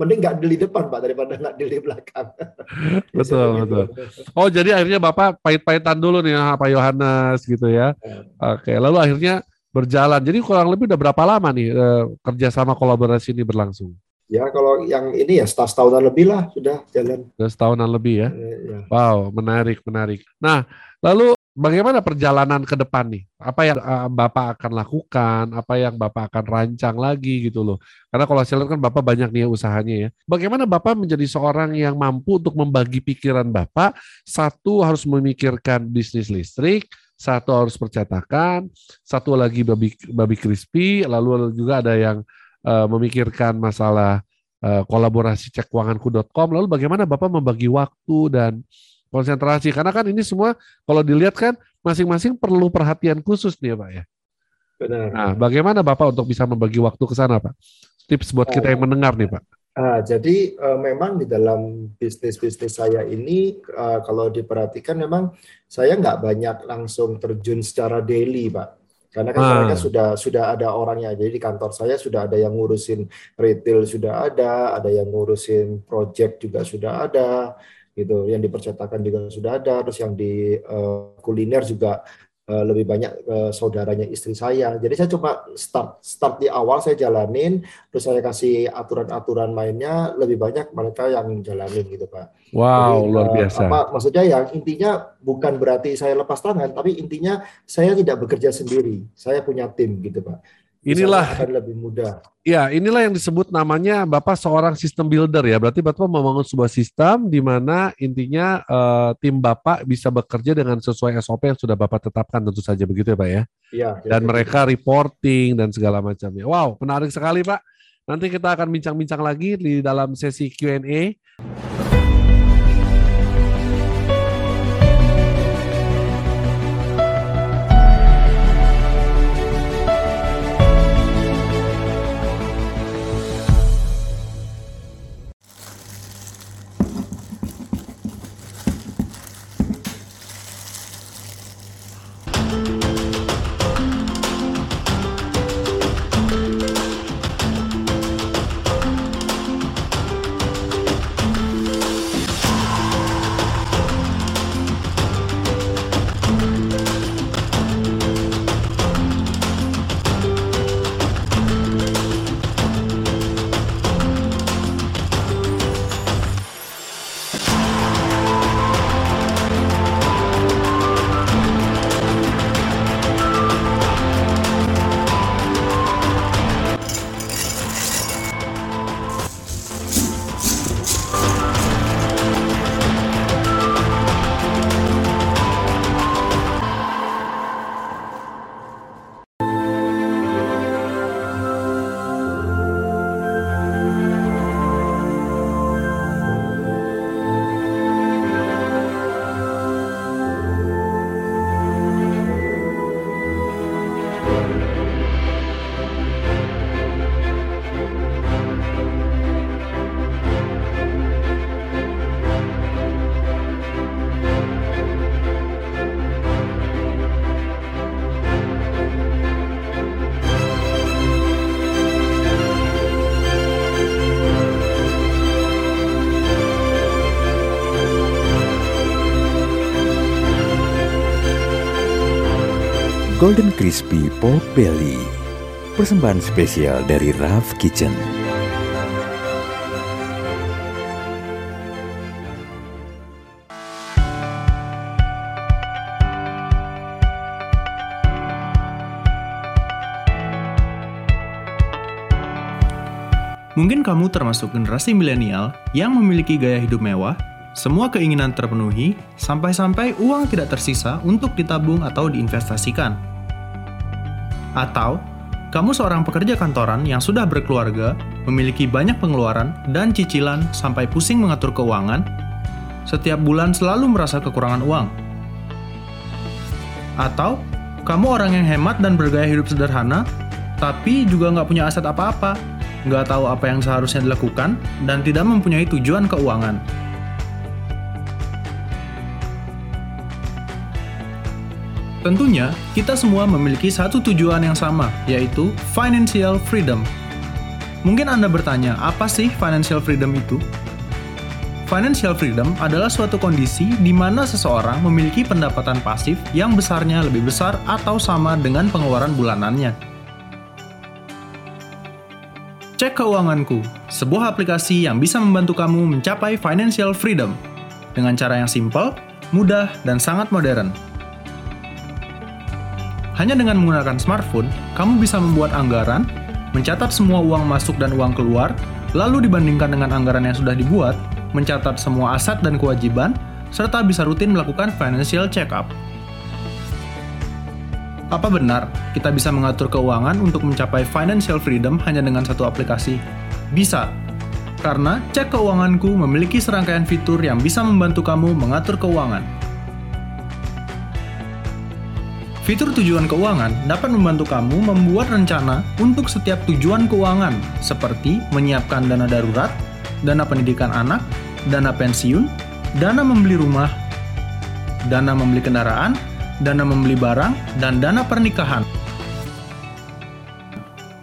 mending nggak deal di depan, Pak, daripada nggak deal di belakang. (laughs) betul, betul. Oh, jadi akhirnya Bapak pahit-pahitan dulu nih Pak Yohanes gitu ya. ya. Oke, lalu akhirnya berjalan. Jadi kurang lebih udah berapa lama nih eh, kerjasama kolaborasi ini berlangsung? Ya kalau yang ini ya setahun tahunan lebih lah sudah jalan. Sudah setahunan lebih ya. ya, ya. Wow, menarik, menarik. Nah, lalu bagaimana perjalanan ke depan nih? Apa yang uh, Bapak akan lakukan? Apa yang Bapak akan rancang lagi gitu loh? Karena kalau saya lihat kan Bapak banyak nih usahanya ya. Bagaimana Bapak menjadi seorang yang mampu untuk membagi pikiran Bapak? Satu harus memikirkan bisnis listrik, satu harus percetakan, satu lagi babi babi crispy, lalu juga ada yang uh, memikirkan masalah uh, kolaborasi cekkeuanganku.com. Lalu bagaimana Bapak membagi waktu dan konsentrasi karena kan ini semua kalau dilihat kan masing-masing perlu perhatian khusus nih ya Pak ya. Benar. Nah, bagaimana Bapak untuk bisa membagi waktu ke sana Pak? Tips buat kita yang mendengar nih Pak. Ah, jadi uh, memang di dalam bisnis-bisnis saya ini uh, kalau diperhatikan memang saya nggak banyak langsung terjun secara daily, Pak. Karena kan ah. mereka sudah sudah ada orangnya. Jadi di kantor saya sudah ada yang ngurusin retail sudah ada, ada yang ngurusin project juga sudah ada gitu. Yang di percetakan juga sudah ada, terus yang di uh, kuliner juga uh, lebih banyak uh, saudaranya istri saya. Jadi saya coba start start di awal saya jalanin, terus saya kasih aturan-aturan mainnya lebih banyak mereka yang jalanin gitu pak. Wow Jadi, luar biasa. apa maksudnya yang intinya bukan berarti saya lepas tangan, tapi intinya saya tidak bekerja sendiri. Saya punya tim gitu pak. Inilah akan lebih mudah. Ya, inilah yang disebut namanya Bapak seorang sistem builder ya. Berarti Bapak membangun sebuah sistem di mana intinya uh, tim Bapak bisa bekerja dengan sesuai SOP yang sudah Bapak tetapkan tentu saja begitu ya, Pak ya. Iya. Dan mereka reporting dan segala macamnya. Wow, menarik sekali, Pak. Nanti kita akan bincang-bincang lagi di dalam sesi Q&A. Golden Crispy Pork Belly. Persembahan spesial dari Raf Kitchen. Mungkin kamu termasuk generasi milenial yang memiliki gaya hidup mewah semua keinginan terpenuhi, sampai-sampai uang tidak tersisa untuk ditabung atau diinvestasikan. Atau, kamu seorang pekerja kantoran yang sudah berkeluarga, memiliki banyak pengeluaran dan cicilan sampai pusing mengatur keuangan, setiap bulan selalu merasa kekurangan uang. Atau, kamu orang yang hemat dan bergaya hidup sederhana, tapi juga nggak punya aset apa-apa, nggak tahu apa yang seharusnya dilakukan, dan tidak mempunyai tujuan keuangan. Tentunya, kita semua memiliki satu tujuan yang sama, yaitu financial freedom. Mungkin Anda bertanya, apa sih financial freedom itu? Financial freedom adalah suatu kondisi di mana seseorang memiliki pendapatan pasif yang besarnya lebih besar atau sama dengan pengeluaran bulanannya. Cek Keuanganku, sebuah aplikasi yang bisa membantu kamu mencapai financial freedom dengan cara yang simple, mudah, dan sangat modern. Hanya dengan menggunakan smartphone, kamu bisa membuat anggaran, mencatat semua uang masuk dan uang keluar, lalu dibandingkan dengan anggaran yang sudah dibuat, mencatat semua aset dan kewajiban, serta bisa rutin melakukan financial check-up. Apa benar kita bisa mengatur keuangan untuk mencapai financial freedom hanya dengan satu aplikasi? Bisa, karena Cek Keuanganku memiliki serangkaian fitur yang bisa membantu kamu mengatur keuangan. Fitur tujuan keuangan dapat membantu kamu membuat rencana untuk setiap tujuan keuangan, seperti menyiapkan dana darurat, dana pendidikan anak, dana pensiun, dana membeli rumah, dana membeli kendaraan, dana membeli barang, dan dana pernikahan.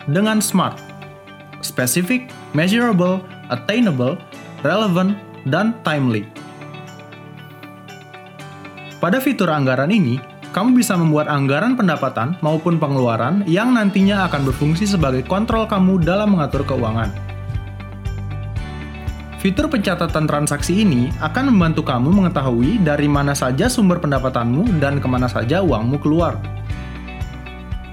Dengan SMART, specific, measurable, attainable, relevant, dan timely. Pada fitur anggaran ini, kamu bisa membuat anggaran pendapatan maupun pengeluaran yang nantinya akan berfungsi sebagai kontrol kamu dalam mengatur keuangan. Fitur pencatatan transaksi ini akan membantu kamu mengetahui dari mana saja sumber pendapatanmu dan ke mana saja uangmu keluar.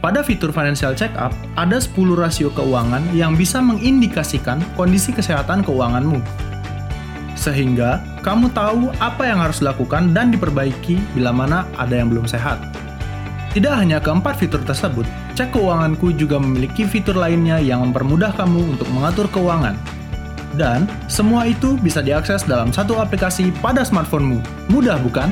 Pada fitur Financial Checkup, ada 10 rasio keuangan yang bisa mengindikasikan kondisi kesehatan keuanganmu. Sehingga, kamu tahu apa yang harus dilakukan dan diperbaiki bila mana ada yang belum sehat. Tidak hanya keempat fitur tersebut, Cek Keuanganku juga memiliki fitur lainnya yang mempermudah kamu untuk mengatur keuangan, dan semua itu bisa diakses dalam satu aplikasi pada smartphonemu. Mudah bukan?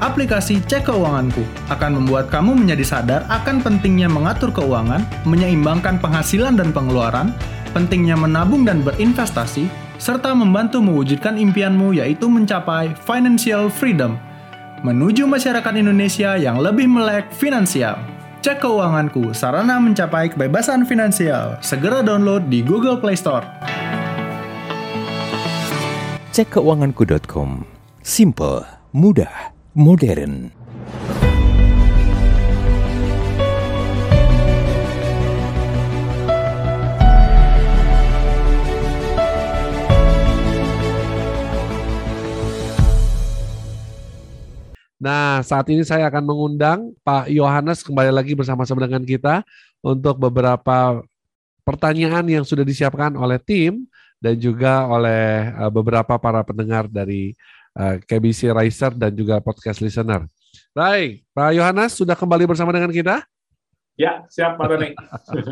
Aplikasi Cek Keuanganku akan membuat kamu menjadi sadar akan pentingnya mengatur keuangan, menyeimbangkan penghasilan dan pengeluaran, pentingnya menabung dan berinvestasi, serta membantu mewujudkan impianmu yaitu mencapai financial freedom, menuju masyarakat Indonesia yang lebih melek finansial. Cek keuanganku, sarana mencapai kebebasan finansial. Segera download di Google Play Store cek keuanganku.com. Simple, mudah, modern. Nah, saat ini saya akan mengundang Pak Yohanes kembali lagi bersama-sama dengan kita untuk beberapa pertanyaan yang sudah disiapkan oleh tim dan juga oleh uh, beberapa para pendengar dari eh, KBC Riser dan juga podcast listener. Baik, Pak Yohanes sudah kembali bersama dengan kita? Ya, siap Pak Tony.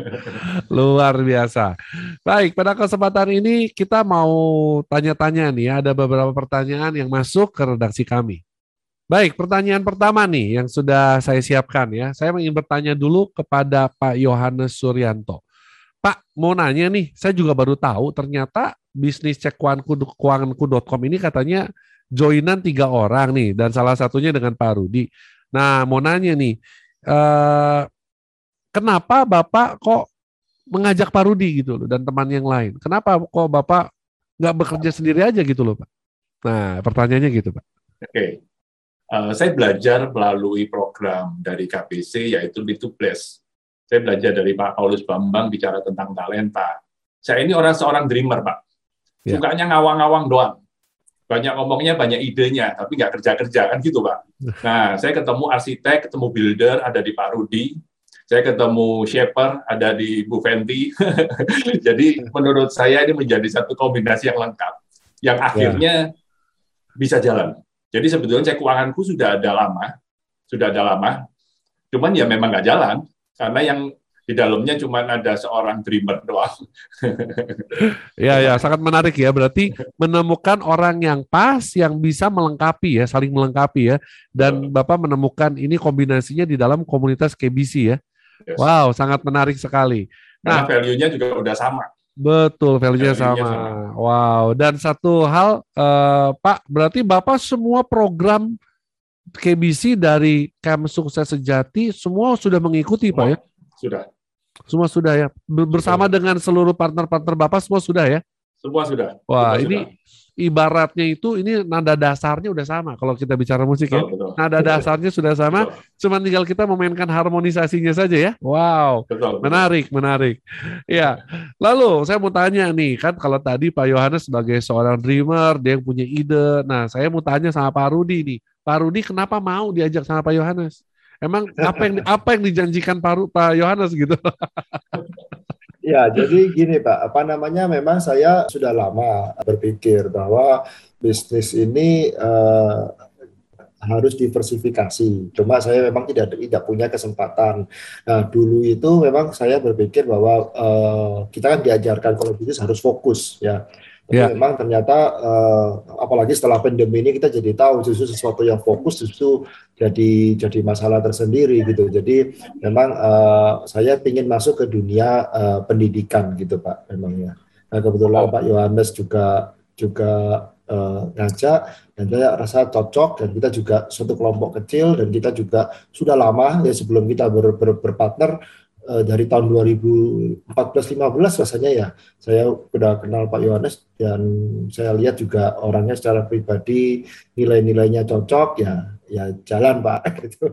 (laughs) Luar biasa. Baik, pada kesempatan ini kita mau tanya-tanya nih, ada beberapa pertanyaan yang masuk ke redaksi kami. Baik, pertanyaan pertama nih yang sudah saya siapkan ya. Saya ingin bertanya dulu kepada Pak Yohanes Suryanto. Pak, mau nanya nih, saya juga baru tahu ternyata bisnis cek keuanganku.com ini katanya joinan tiga orang nih, dan salah satunya dengan Pak Rudi. Nah, mau nanya nih, eh, kenapa Bapak kok mengajak Pak Rudi gitu loh, dan teman yang lain? Kenapa kok Bapak nggak bekerja sendiri aja gitu loh Pak? Nah, pertanyaannya gitu Pak. Oke, okay. Uh, eh, saya belajar melalui program dari KPC yaitu Bless saya belajar dari Pak Paulus Bambang bicara tentang talenta. Saya ini orang seorang dreamer, Pak. Ya. Sukanya ngawang-ngawang doang. Banyak ngomongnya, banyak idenya, tapi nggak kerja-kerja, kan gitu, Pak. (laughs) Nah, saya ketemu arsitek, ketemu builder, ada di Pak Rudi. Saya ketemu shaper, ada di Bu Fenty. (laughs) Jadi, menurut saya ini menjadi satu kombinasi yang lengkap. Yang ya. akhirnya ya. bisa jalan. Jadi sebetulnya cek keuanganku sudah ada lama, sudah ada lama, cuman ya memang nggak jalan karena yang di dalamnya cuma ada seorang dreamer doang. (laughs) ya ya sangat menarik ya berarti menemukan orang yang pas yang bisa melengkapi ya saling melengkapi ya dan Bapak menemukan ini kombinasinya di dalam komunitas KBC ya. Yes. Wow sangat menarik sekali. Nah value-nya juga udah sama. Betul value-nya value sama. sama. Wow dan satu hal uh, Pak berarti Bapak semua program KBC dari Camp Sukses Sejati semua sudah mengikuti semua, Pak ya? Sudah. Semua sudah ya. Bersama sudah. dengan seluruh partner-partner Bapak semua sudah ya? Semua sudah. Wah, semua ini sudah. Ibaratnya itu ini nada dasarnya udah sama kalau kita bicara musik ya. Betul. Nada dasarnya sudah sama, betul. cuma tinggal kita memainkan harmonisasinya saja ya. Wow. Betul, betul. Menarik, menarik. Ya. Lalu saya mau tanya nih, kan kalau tadi Pak Yohanes sebagai seorang dreamer, dia yang punya ide. Nah, saya mau tanya sama Pak Rudi nih Pak Rudi kenapa mau diajak sama Pak Yohanes? Emang apa yang apa yang dijanjikan Pak Pak Yohanes gitu? (laughs) Ya, jadi gini Pak, apa namanya memang saya sudah lama berpikir bahwa bisnis ini uh, harus diversifikasi. Cuma saya memang tidak tidak punya kesempatan. Nah, dulu itu memang saya berpikir bahwa uh, kita kan diajarkan kalau bisnis harus fokus ya. Tapi yeah. memang ternyata uh, apalagi setelah pandemi ini kita jadi tahu justru sesuatu yang fokus justru jadi jadi masalah tersendiri gitu. Jadi memang uh, saya ingin masuk ke dunia uh, pendidikan gitu Pak memangnya. Nah kebetulan oh. Pak Yohanes juga juga uh, ngajak dan saya rasa cocok dan kita juga suatu kelompok kecil dan kita juga sudah lama ya sebelum kita ber, ber, berpartner uh, dari tahun 2014-15 rasanya ya saya sudah kenal Pak Yohanes dan saya lihat juga orangnya secara pribadi nilai-nilainya cocok ya ya jalan Pak (laughs) gitu.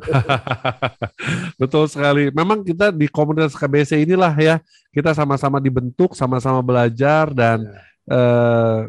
(laughs) Betul sekali. Memang kita di komunitas KBC inilah ya kita sama-sama dibentuk, sama-sama belajar dan ya. eh,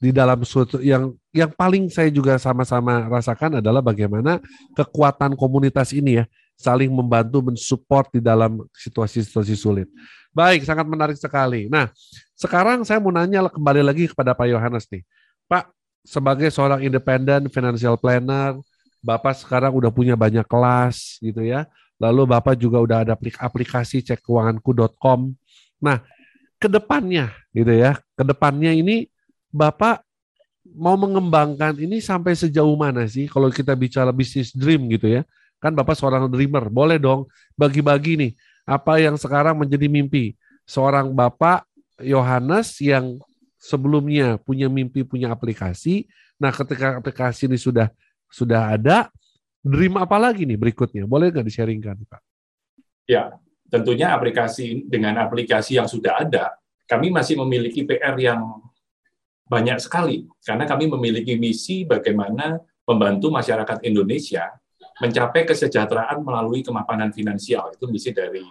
di dalam suatu yang yang paling saya juga sama-sama rasakan adalah bagaimana kekuatan komunitas ini ya saling membantu mensupport di dalam situasi-situasi sulit. Baik, sangat menarik sekali. Nah, sekarang saya mau nanya kembali lagi kepada Pak Yohanes nih. Pak, sebagai seorang independent financial planner, Bapak sekarang udah punya banyak kelas gitu ya. Lalu Bapak juga udah ada aplikasi cekkeuanganku.com. Nah, ke depannya gitu ya, ke depannya ini Bapak mau mengembangkan ini sampai sejauh mana sih kalau kita bicara bisnis dream gitu ya? Kan Bapak seorang dreamer, boleh dong bagi-bagi nih apa yang sekarang menjadi mimpi seorang Bapak Yohanes yang sebelumnya punya mimpi punya aplikasi. Nah, ketika aplikasi ini sudah sudah ada, dream apa lagi nih berikutnya? Boleh nggak di-sharingkan, Pak? Ya, tentunya aplikasi dengan aplikasi yang sudah ada, kami masih memiliki PR yang banyak sekali karena kami memiliki misi bagaimana membantu masyarakat Indonesia mencapai kesejahteraan melalui kemapanan finansial. Itu misi dari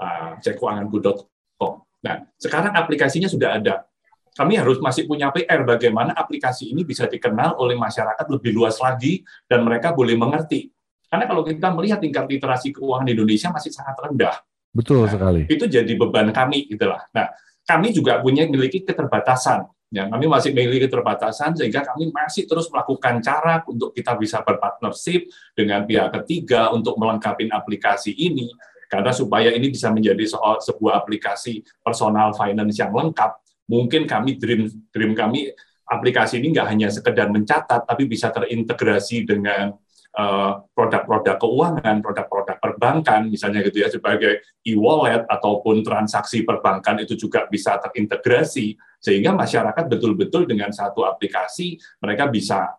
uh, cekkeuanganku.com. Nah, sekarang aplikasinya sudah ada. Kami harus masih punya PR bagaimana aplikasi ini bisa dikenal oleh masyarakat lebih luas lagi dan mereka boleh mengerti. Karena kalau kita melihat tingkat literasi keuangan di Indonesia masih sangat rendah. Betul nah, sekali. Itu jadi beban kami itulah. Nah, kami juga punya memiliki keterbatasan Ya, kami masih memiliki keterbatasan sehingga kami masih terus melakukan cara untuk kita bisa berpartnership dengan pihak ketiga untuk melengkapi aplikasi ini karena supaya ini bisa menjadi soal sebuah aplikasi personal finance yang lengkap. Mungkin kami dream dream kami aplikasi ini nggak hanya sekedar mencatat tapi bisa terintegrasi dengan Eh, produk-produk keuangan, produk-produk perbankan, misalnya gitu ya, sebagai e-wallet ataupun transaksi perbankan itu juga bisa terintegrasi, sehingga masyarakat betul-betul dengan satu aplikasi, mereka bisa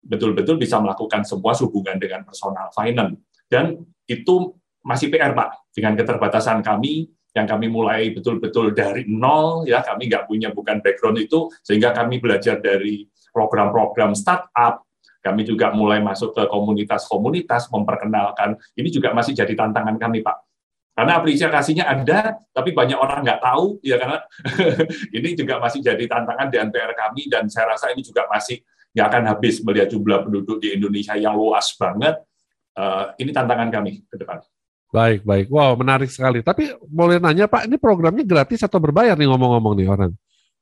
betul-betul bisa melakukan semua hubungan dengan personal finance. Dan itu masih PR, Pak, dengan keterbatasan kami, yang kami mulai betul-betul dari nol, ya kami nggak punya bukan background itu, sehingga kami belajar dari program-program startup, kami juga mulai masuk ke komunitas-komunitas, memperkenalkan. Ini juga masih jadi tantangan kami, Pak. Karena aplikasinya ada, tapi banyak orang nggak tahu, ya karena (laughs) ini juga masih jadi tantangan di NPR kami, dan saya rasa ini juga masih nggak akan habis melihat jumlah penduduk di Indonesia yang luas banget. Uh, ini tantangan kami ke depan. Baik, baik. Wow, menarik sekali. Tapi boleh nanya Pak, ini programnya gratis atau berbayar nih ngomong-ngomong nih orang?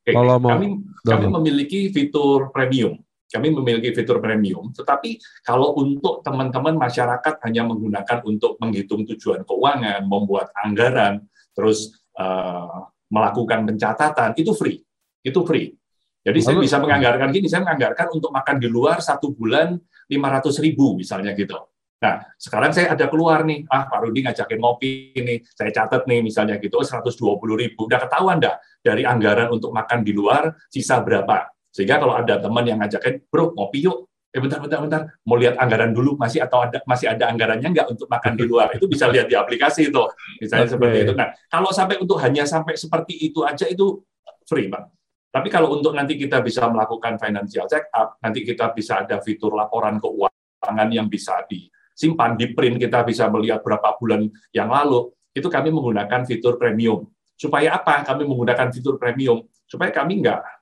Oke, Kalau mau kami, kami memiliki fitur premium. Kami memiliki fitur premium, tetapi kalau untuk teman-teman masyarakat hanya menggunakan untuk menghitung tujuan keuangan, membuat anggaran, terus uh, melakukan pencatatan, itu free. Itu free. Jadi saya bisa menganggarkan gini, saya menganggarkan untuk makan di luar satu bulan 500 ribu misalnya gitu. Nah, sekarang saya ada keluar nih, ah Pak Rudi ngajakin ngopi ini, saya catat nih misalnya gitu, oh 120 ribu. Udah ketahuan dah dari anggaran untuk makan di luar, sisa berapa. Sehingga kalau ada teman yang ngajakin, bro ngopi yuk, eh bentar bentar bentar, mau lihat anggaran dulu masih atau ada masih ada anggarannya nggak untuk makan di luar itu bisa lihat di aplikasi itu, misalnya okay. seperti itu. Nah kalau sampai untuk hanya sampai seperti itu aja itu free bang. Tapi kalau untuk nanti kita bisa melakukan financial check up, nanti kita bisa ada fitur laporan keuangan yang bisa disimpan, di print kita bisa melihat berapa bulan yang lalu, itu kami menggunakan fitur premium. Supaya apa? Kami menggunakan fitur premium supaya kami nggak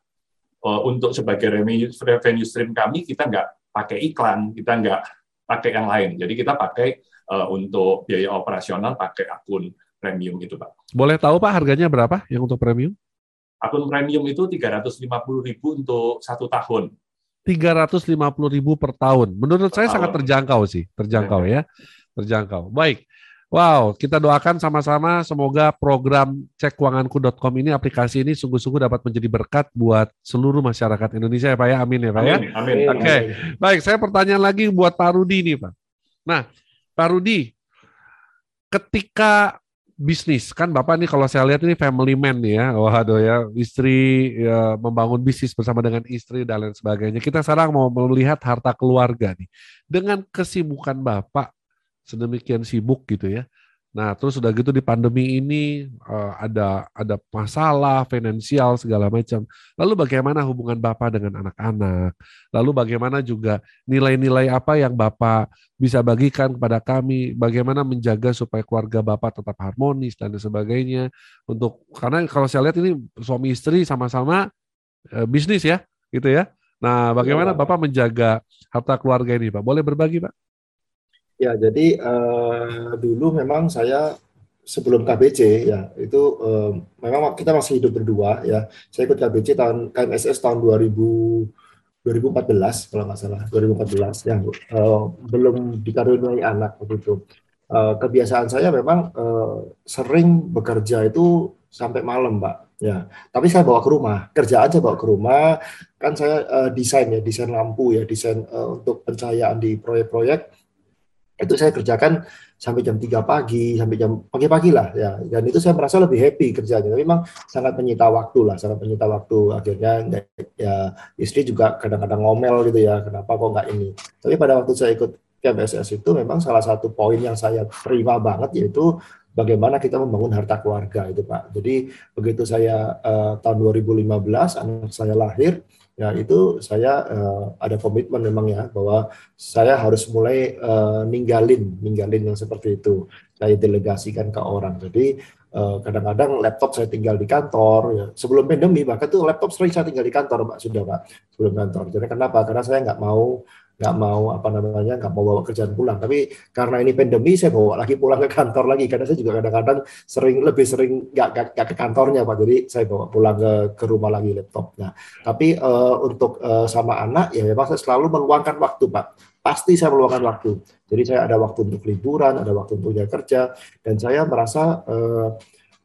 untuk sebagai revenue, revenue stream kami kita nggak pakai iklan, kita nggak pakai yang lain. Jadi kita pakai uh, untuk biaya operasional pakai akun premium itu Pak. Boleh tahu Pak harganya berapa yang untuk premium? Akun premium itu 350.000 untuk satu tahun. 350 ribu per tahun. Menurut per saya tahun. sangat terjangkau sih, terjangkau ya, terjangkau. Baik, wow, kita doakan sama-sama semoga program cekkeuanganku.com ini aplikasi ini sungguh-sungguh dapat menjadi berkat buat seluruh masyarakat Indonesia ya Pak ya, amin ya Pak ya. Amin. Oke, okay. baik, saya pertanyaan lagi buat Pak Rudi nih Pak. Nah, Pak Rudi, ketika bisnis kan bapak nih kalau saya lihat ini family man nih ya waduh ya istri ya, membangun bisnis bersama dengan istri dan lain sebagainya kita sekarang mau melihat harta keluarga nih dengan kesibukan bapak sedemikian sibuk gitu ya Nah, terus udah gitu di pandemi ini uh, ada ada masalah finansial segala macam. Lalu bagaimana hubungan Bapak dengan anak-anak? Lalu bagaimana juga nilai-nilai apa yang Bapak bisa bagikan kepada kami? Bagaimana menjaga supaya keluarga Bapak tetap harmonis dan sebagainya? Untuk karena kalau saya lihat ini suami istri sama-sama uh, bisnis ya, gitu ya. Nah, bagaimana iya, Bapak menjaga harta keluarga ini, Pak? Boleh berbagi, Pak? Ya, jadi uh, dulu memang saya sebelum KBC ya itu uh, memang kita masih hidup berdua ya. Saya ikut KBC tahun KMSS tahun 2000 2014 kalau nggak salah 2014 ya uh, belum dikaruniai anak begitu. Uh, kebiasaan saya memang uh, sering bekerja itu sampai malam, Pak. Ya, tapi saya bawa ke rumah, kerja aja bawa ke rumah. Kan saya uh, desain ya, desain lampu ya, desain uh, untuk pencahayaan di proyek-proyek itu saya kerjakan sampai jam 3 pagi sampai jam pagi-pagi lah ya. Dan itu saya merasa lebih happy kerjanya. Tapi memang sangat menyita waktu lah sangat menyita waktu. Akhirnya ya istri juga kadang-kadang ngomel gitu ya kenapa kok nggak ini? Tapi pada waktu saya ikut KBSS itu memang salah satu poin yang saya terima banget yaitu bagaimana kita membangun harta keluarga itu Pak. Jadi begitu saya uh, tahun 2015 anak saya lahir ya itu saya uh, ada komitmen memang ya bahwa saya harus mulai uh, ninggalin ninggalin yang seperti itu. Saya delegasikan ke orang. Jadi eh, kadang-kadang laptop saya tinggal di kantor ya. Sebelum pandemi bahkan tuh laptop sering saya tinggal di kantor pak sudah pak sebelum kantor. Jadi kenapa? Karena saya nggak mau nggak mau apa namanya nggak mau bawa kerjaan pulang. Tapi karena ini pandemi saya bawa lagi pulang ke kantor lagi. Karena saya juga kadang-kadang sering lebih sering nggak nggak ke kantornya pak. Jadi saya bawa pulang ke ke rumah lagi laptopnya. Tapi uh, untuk uh, sama anak ya memang saya selalu meluangkan waktu pak. Pasti saya meluangkan waktu. Jadi saya ada waktu untuk liburan ada waktu untuk kerja. Dan saya merasa uh,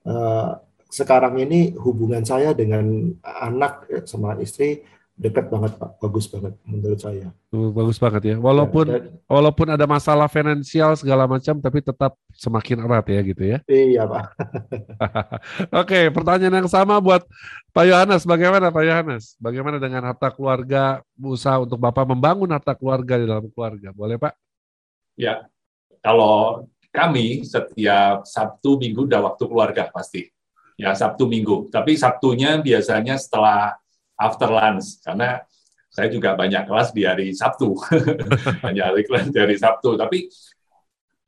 uh, sekarang ini hubungan saya dengan anak sama istri dekat banget Pak, bagus banget menurut saya. Bagus banget ya. Walaupun ya, dan, walaupun ada masalah finansial segala macam tapi tetap semakin erat ya gitu ya. (laughs) Iya, Pak. (laughs) Oke, pertanyaan yang sama buat Pak Yohanes. Bagaimana Pak Yohanes? Bagaimana dengan harta keluarga usaha untuk Bapak membangun harta keluarga di dalam keluarga? Boleh, Pak? Ya. Kalau kami setiap Sabtu Minggu udah waktu keluarga pasti. Ya, Sabtu Minggu. Tapi Sabtunya biasanya setelah after lunch. Karena saya juga banyak kelas di hari Sabtu, (laughs) banyak hari kelas di hari Sabtu. Tapi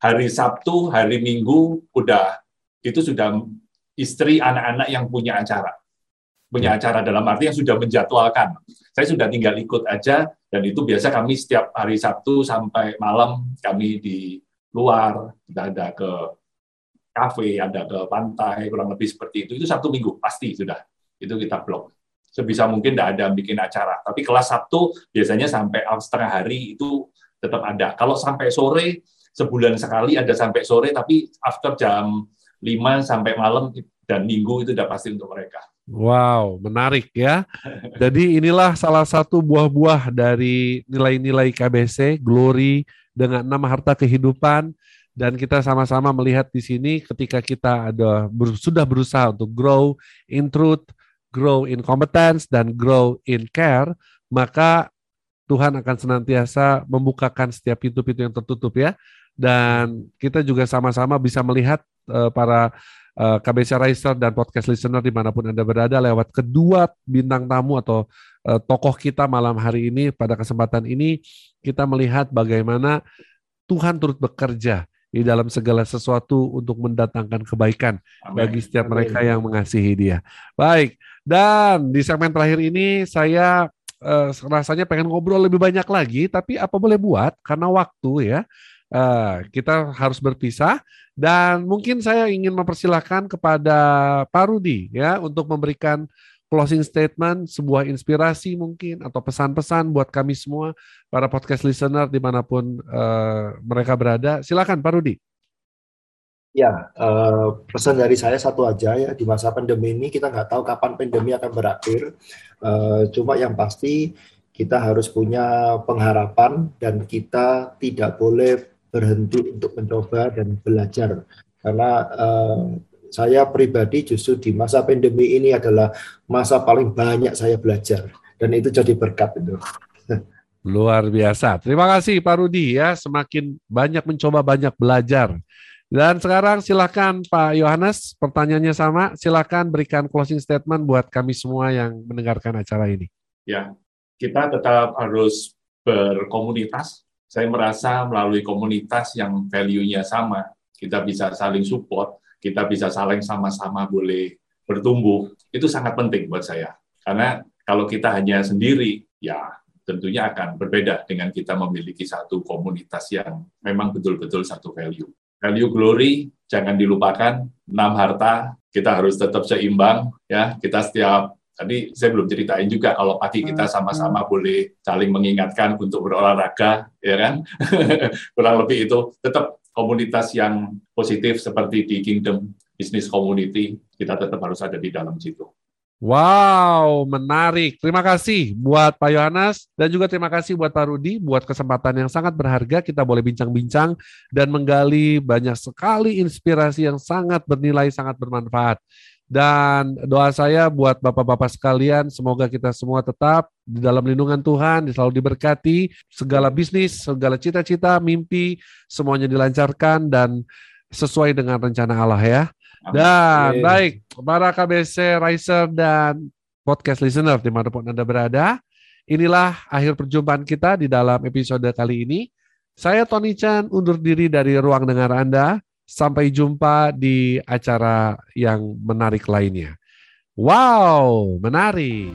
hari Sabtu, hari Minggu udah itu sudah istri anak-anak yang punya acara, punya acara dalam arti yang sudah menjadwalkan. Saya sudah tinggal ikut aja dan itu biasa kami setiap hari Sabtu sampai malam kami di luar, kita ada ke kafe, ada ke pantai, kurang lebih seperti itu. Itu Sabtu Minggu pasti sudah. Itu kita blok sebisa mungkin tidak ada bikin acara. Tapi kelas Sabtu biasanya sampai setengah hari itu tetap ada. Kalau sampai sore, sebulan sekali ada sampai sore, tapi after jam 5 sampai malam dan minggu itu sudah pasti untuk mereka. Wow, menarik ya. (laughs) Jadi inilah salah satu buah-buah dari nilai-nilai KBC, Glory dengan nama harta kehidupan dan kita sama-sama melihat di sini ketika kita ada sudah berusaha untuk grow in truth, grow in competence dan grow in care, maka Tuhan akan senantiasa membukakan setiap pintu-pintu yang tertutup ya. Dan kita juga sama-sama bisa melihat uh, para uh, eh, KBC Riser dan podcast listener di mana pun Anda berada lewat kedua bintang tamu atau uh, tokoh kita malam hari ini pada kesempatan ini kita melihat bagaimana Tuhan turut bekerja di dalam segala sesuatu untuk mendatangkan kebaikan Amen. bagi setiap Amen. mereka yang mengasihi Dia. Baik, dan di segmen terakhir ini saya uh, rasanya pengen ngobrol lebih banyak lagi, tapi apa boleh buat karena waktu ya. uh, kita harus berpisah dan mungkin saya ingin mempersilahkan kepada Pak Rudi ya untuk memberikan closing statement, sebuah inspirasi mungkin atau pesan-pesan buat kami semua para podcast listener di mana pun uh, mereka berada. Silakan Pak Rudi. Ya, uh, pesan dari saya satu aja ya di masa pandemi ini kita nggak tahu kapan pandemi akan berakhir. Uh, cuma yang pasti kita harus punya pengharapan dan kita tidak boleh berhenti untuk mencoba dan belajar karena uh, saya pribadi justru di masa pandemi ini adalah masa paling banyak saya belajar dan itu jadi berkat itu. Luar biasa. Terima kasih Pak Rudi ya, semakin banyak mencoba banyak belajar. Dan sekarang silakan Pak Yohanes, pertanyaannya sama, silakan berikan closing statement buat kami semua yang mendengarkan acara ini. Ya, kita tetap harus berkomunitas. Saya merasa melalui komunitas yang value-nya sama, kita bisa saling support, kita bisa saling sama-sama boleh bertumbuh, itu sangat penting buat saya. Karena kalau kita hanya sendiri, ya tentunya akan berbeda dengan kita memiliki satu komunitas yang memang betul-betul satu value. Value glory jangan dilupakan, enam harta kita harus tetap seimbang ya. Kita setiap tadi saya belum ceritain juga kalau pagi kita hmm. sama-sama boleh saling mengingatkan untuk berolahraga ya kan. (laughs) Kurang lebih itu tetap komunitas yang positif seperti di Kingdom Business Community, kita tetap harus ada di dalam situ. Wow, menarik. Terima kasih buat Pak Yohanes dan juga terima kasih buat Pak Rudi buat kesempatan yang sangat berharga kita boleh bincang-bincang dan menggali banyak sekali inspirasi yang sangat bernilai, sangat bermanfaat. Dan doa saya buat Bapak-Bapak sekalian, semoga kita semua tetap di dalam lindungan Tuhan, selalu diberkati, segala bisnis, segala cita-cita, mimpi, semuanya dilancarkan dan sesuai dengan rencana Allah ya. Dan baik, para KBC Riser dan podcast listener di mana pun Anda berada, inilah akhir perjumpaan kita di dalam episode kali ini. Saya Tony Chan undur diri dari ruang dengar Anda. Sampai jumpa di acara yang menarik lainnya. Wow, menarik.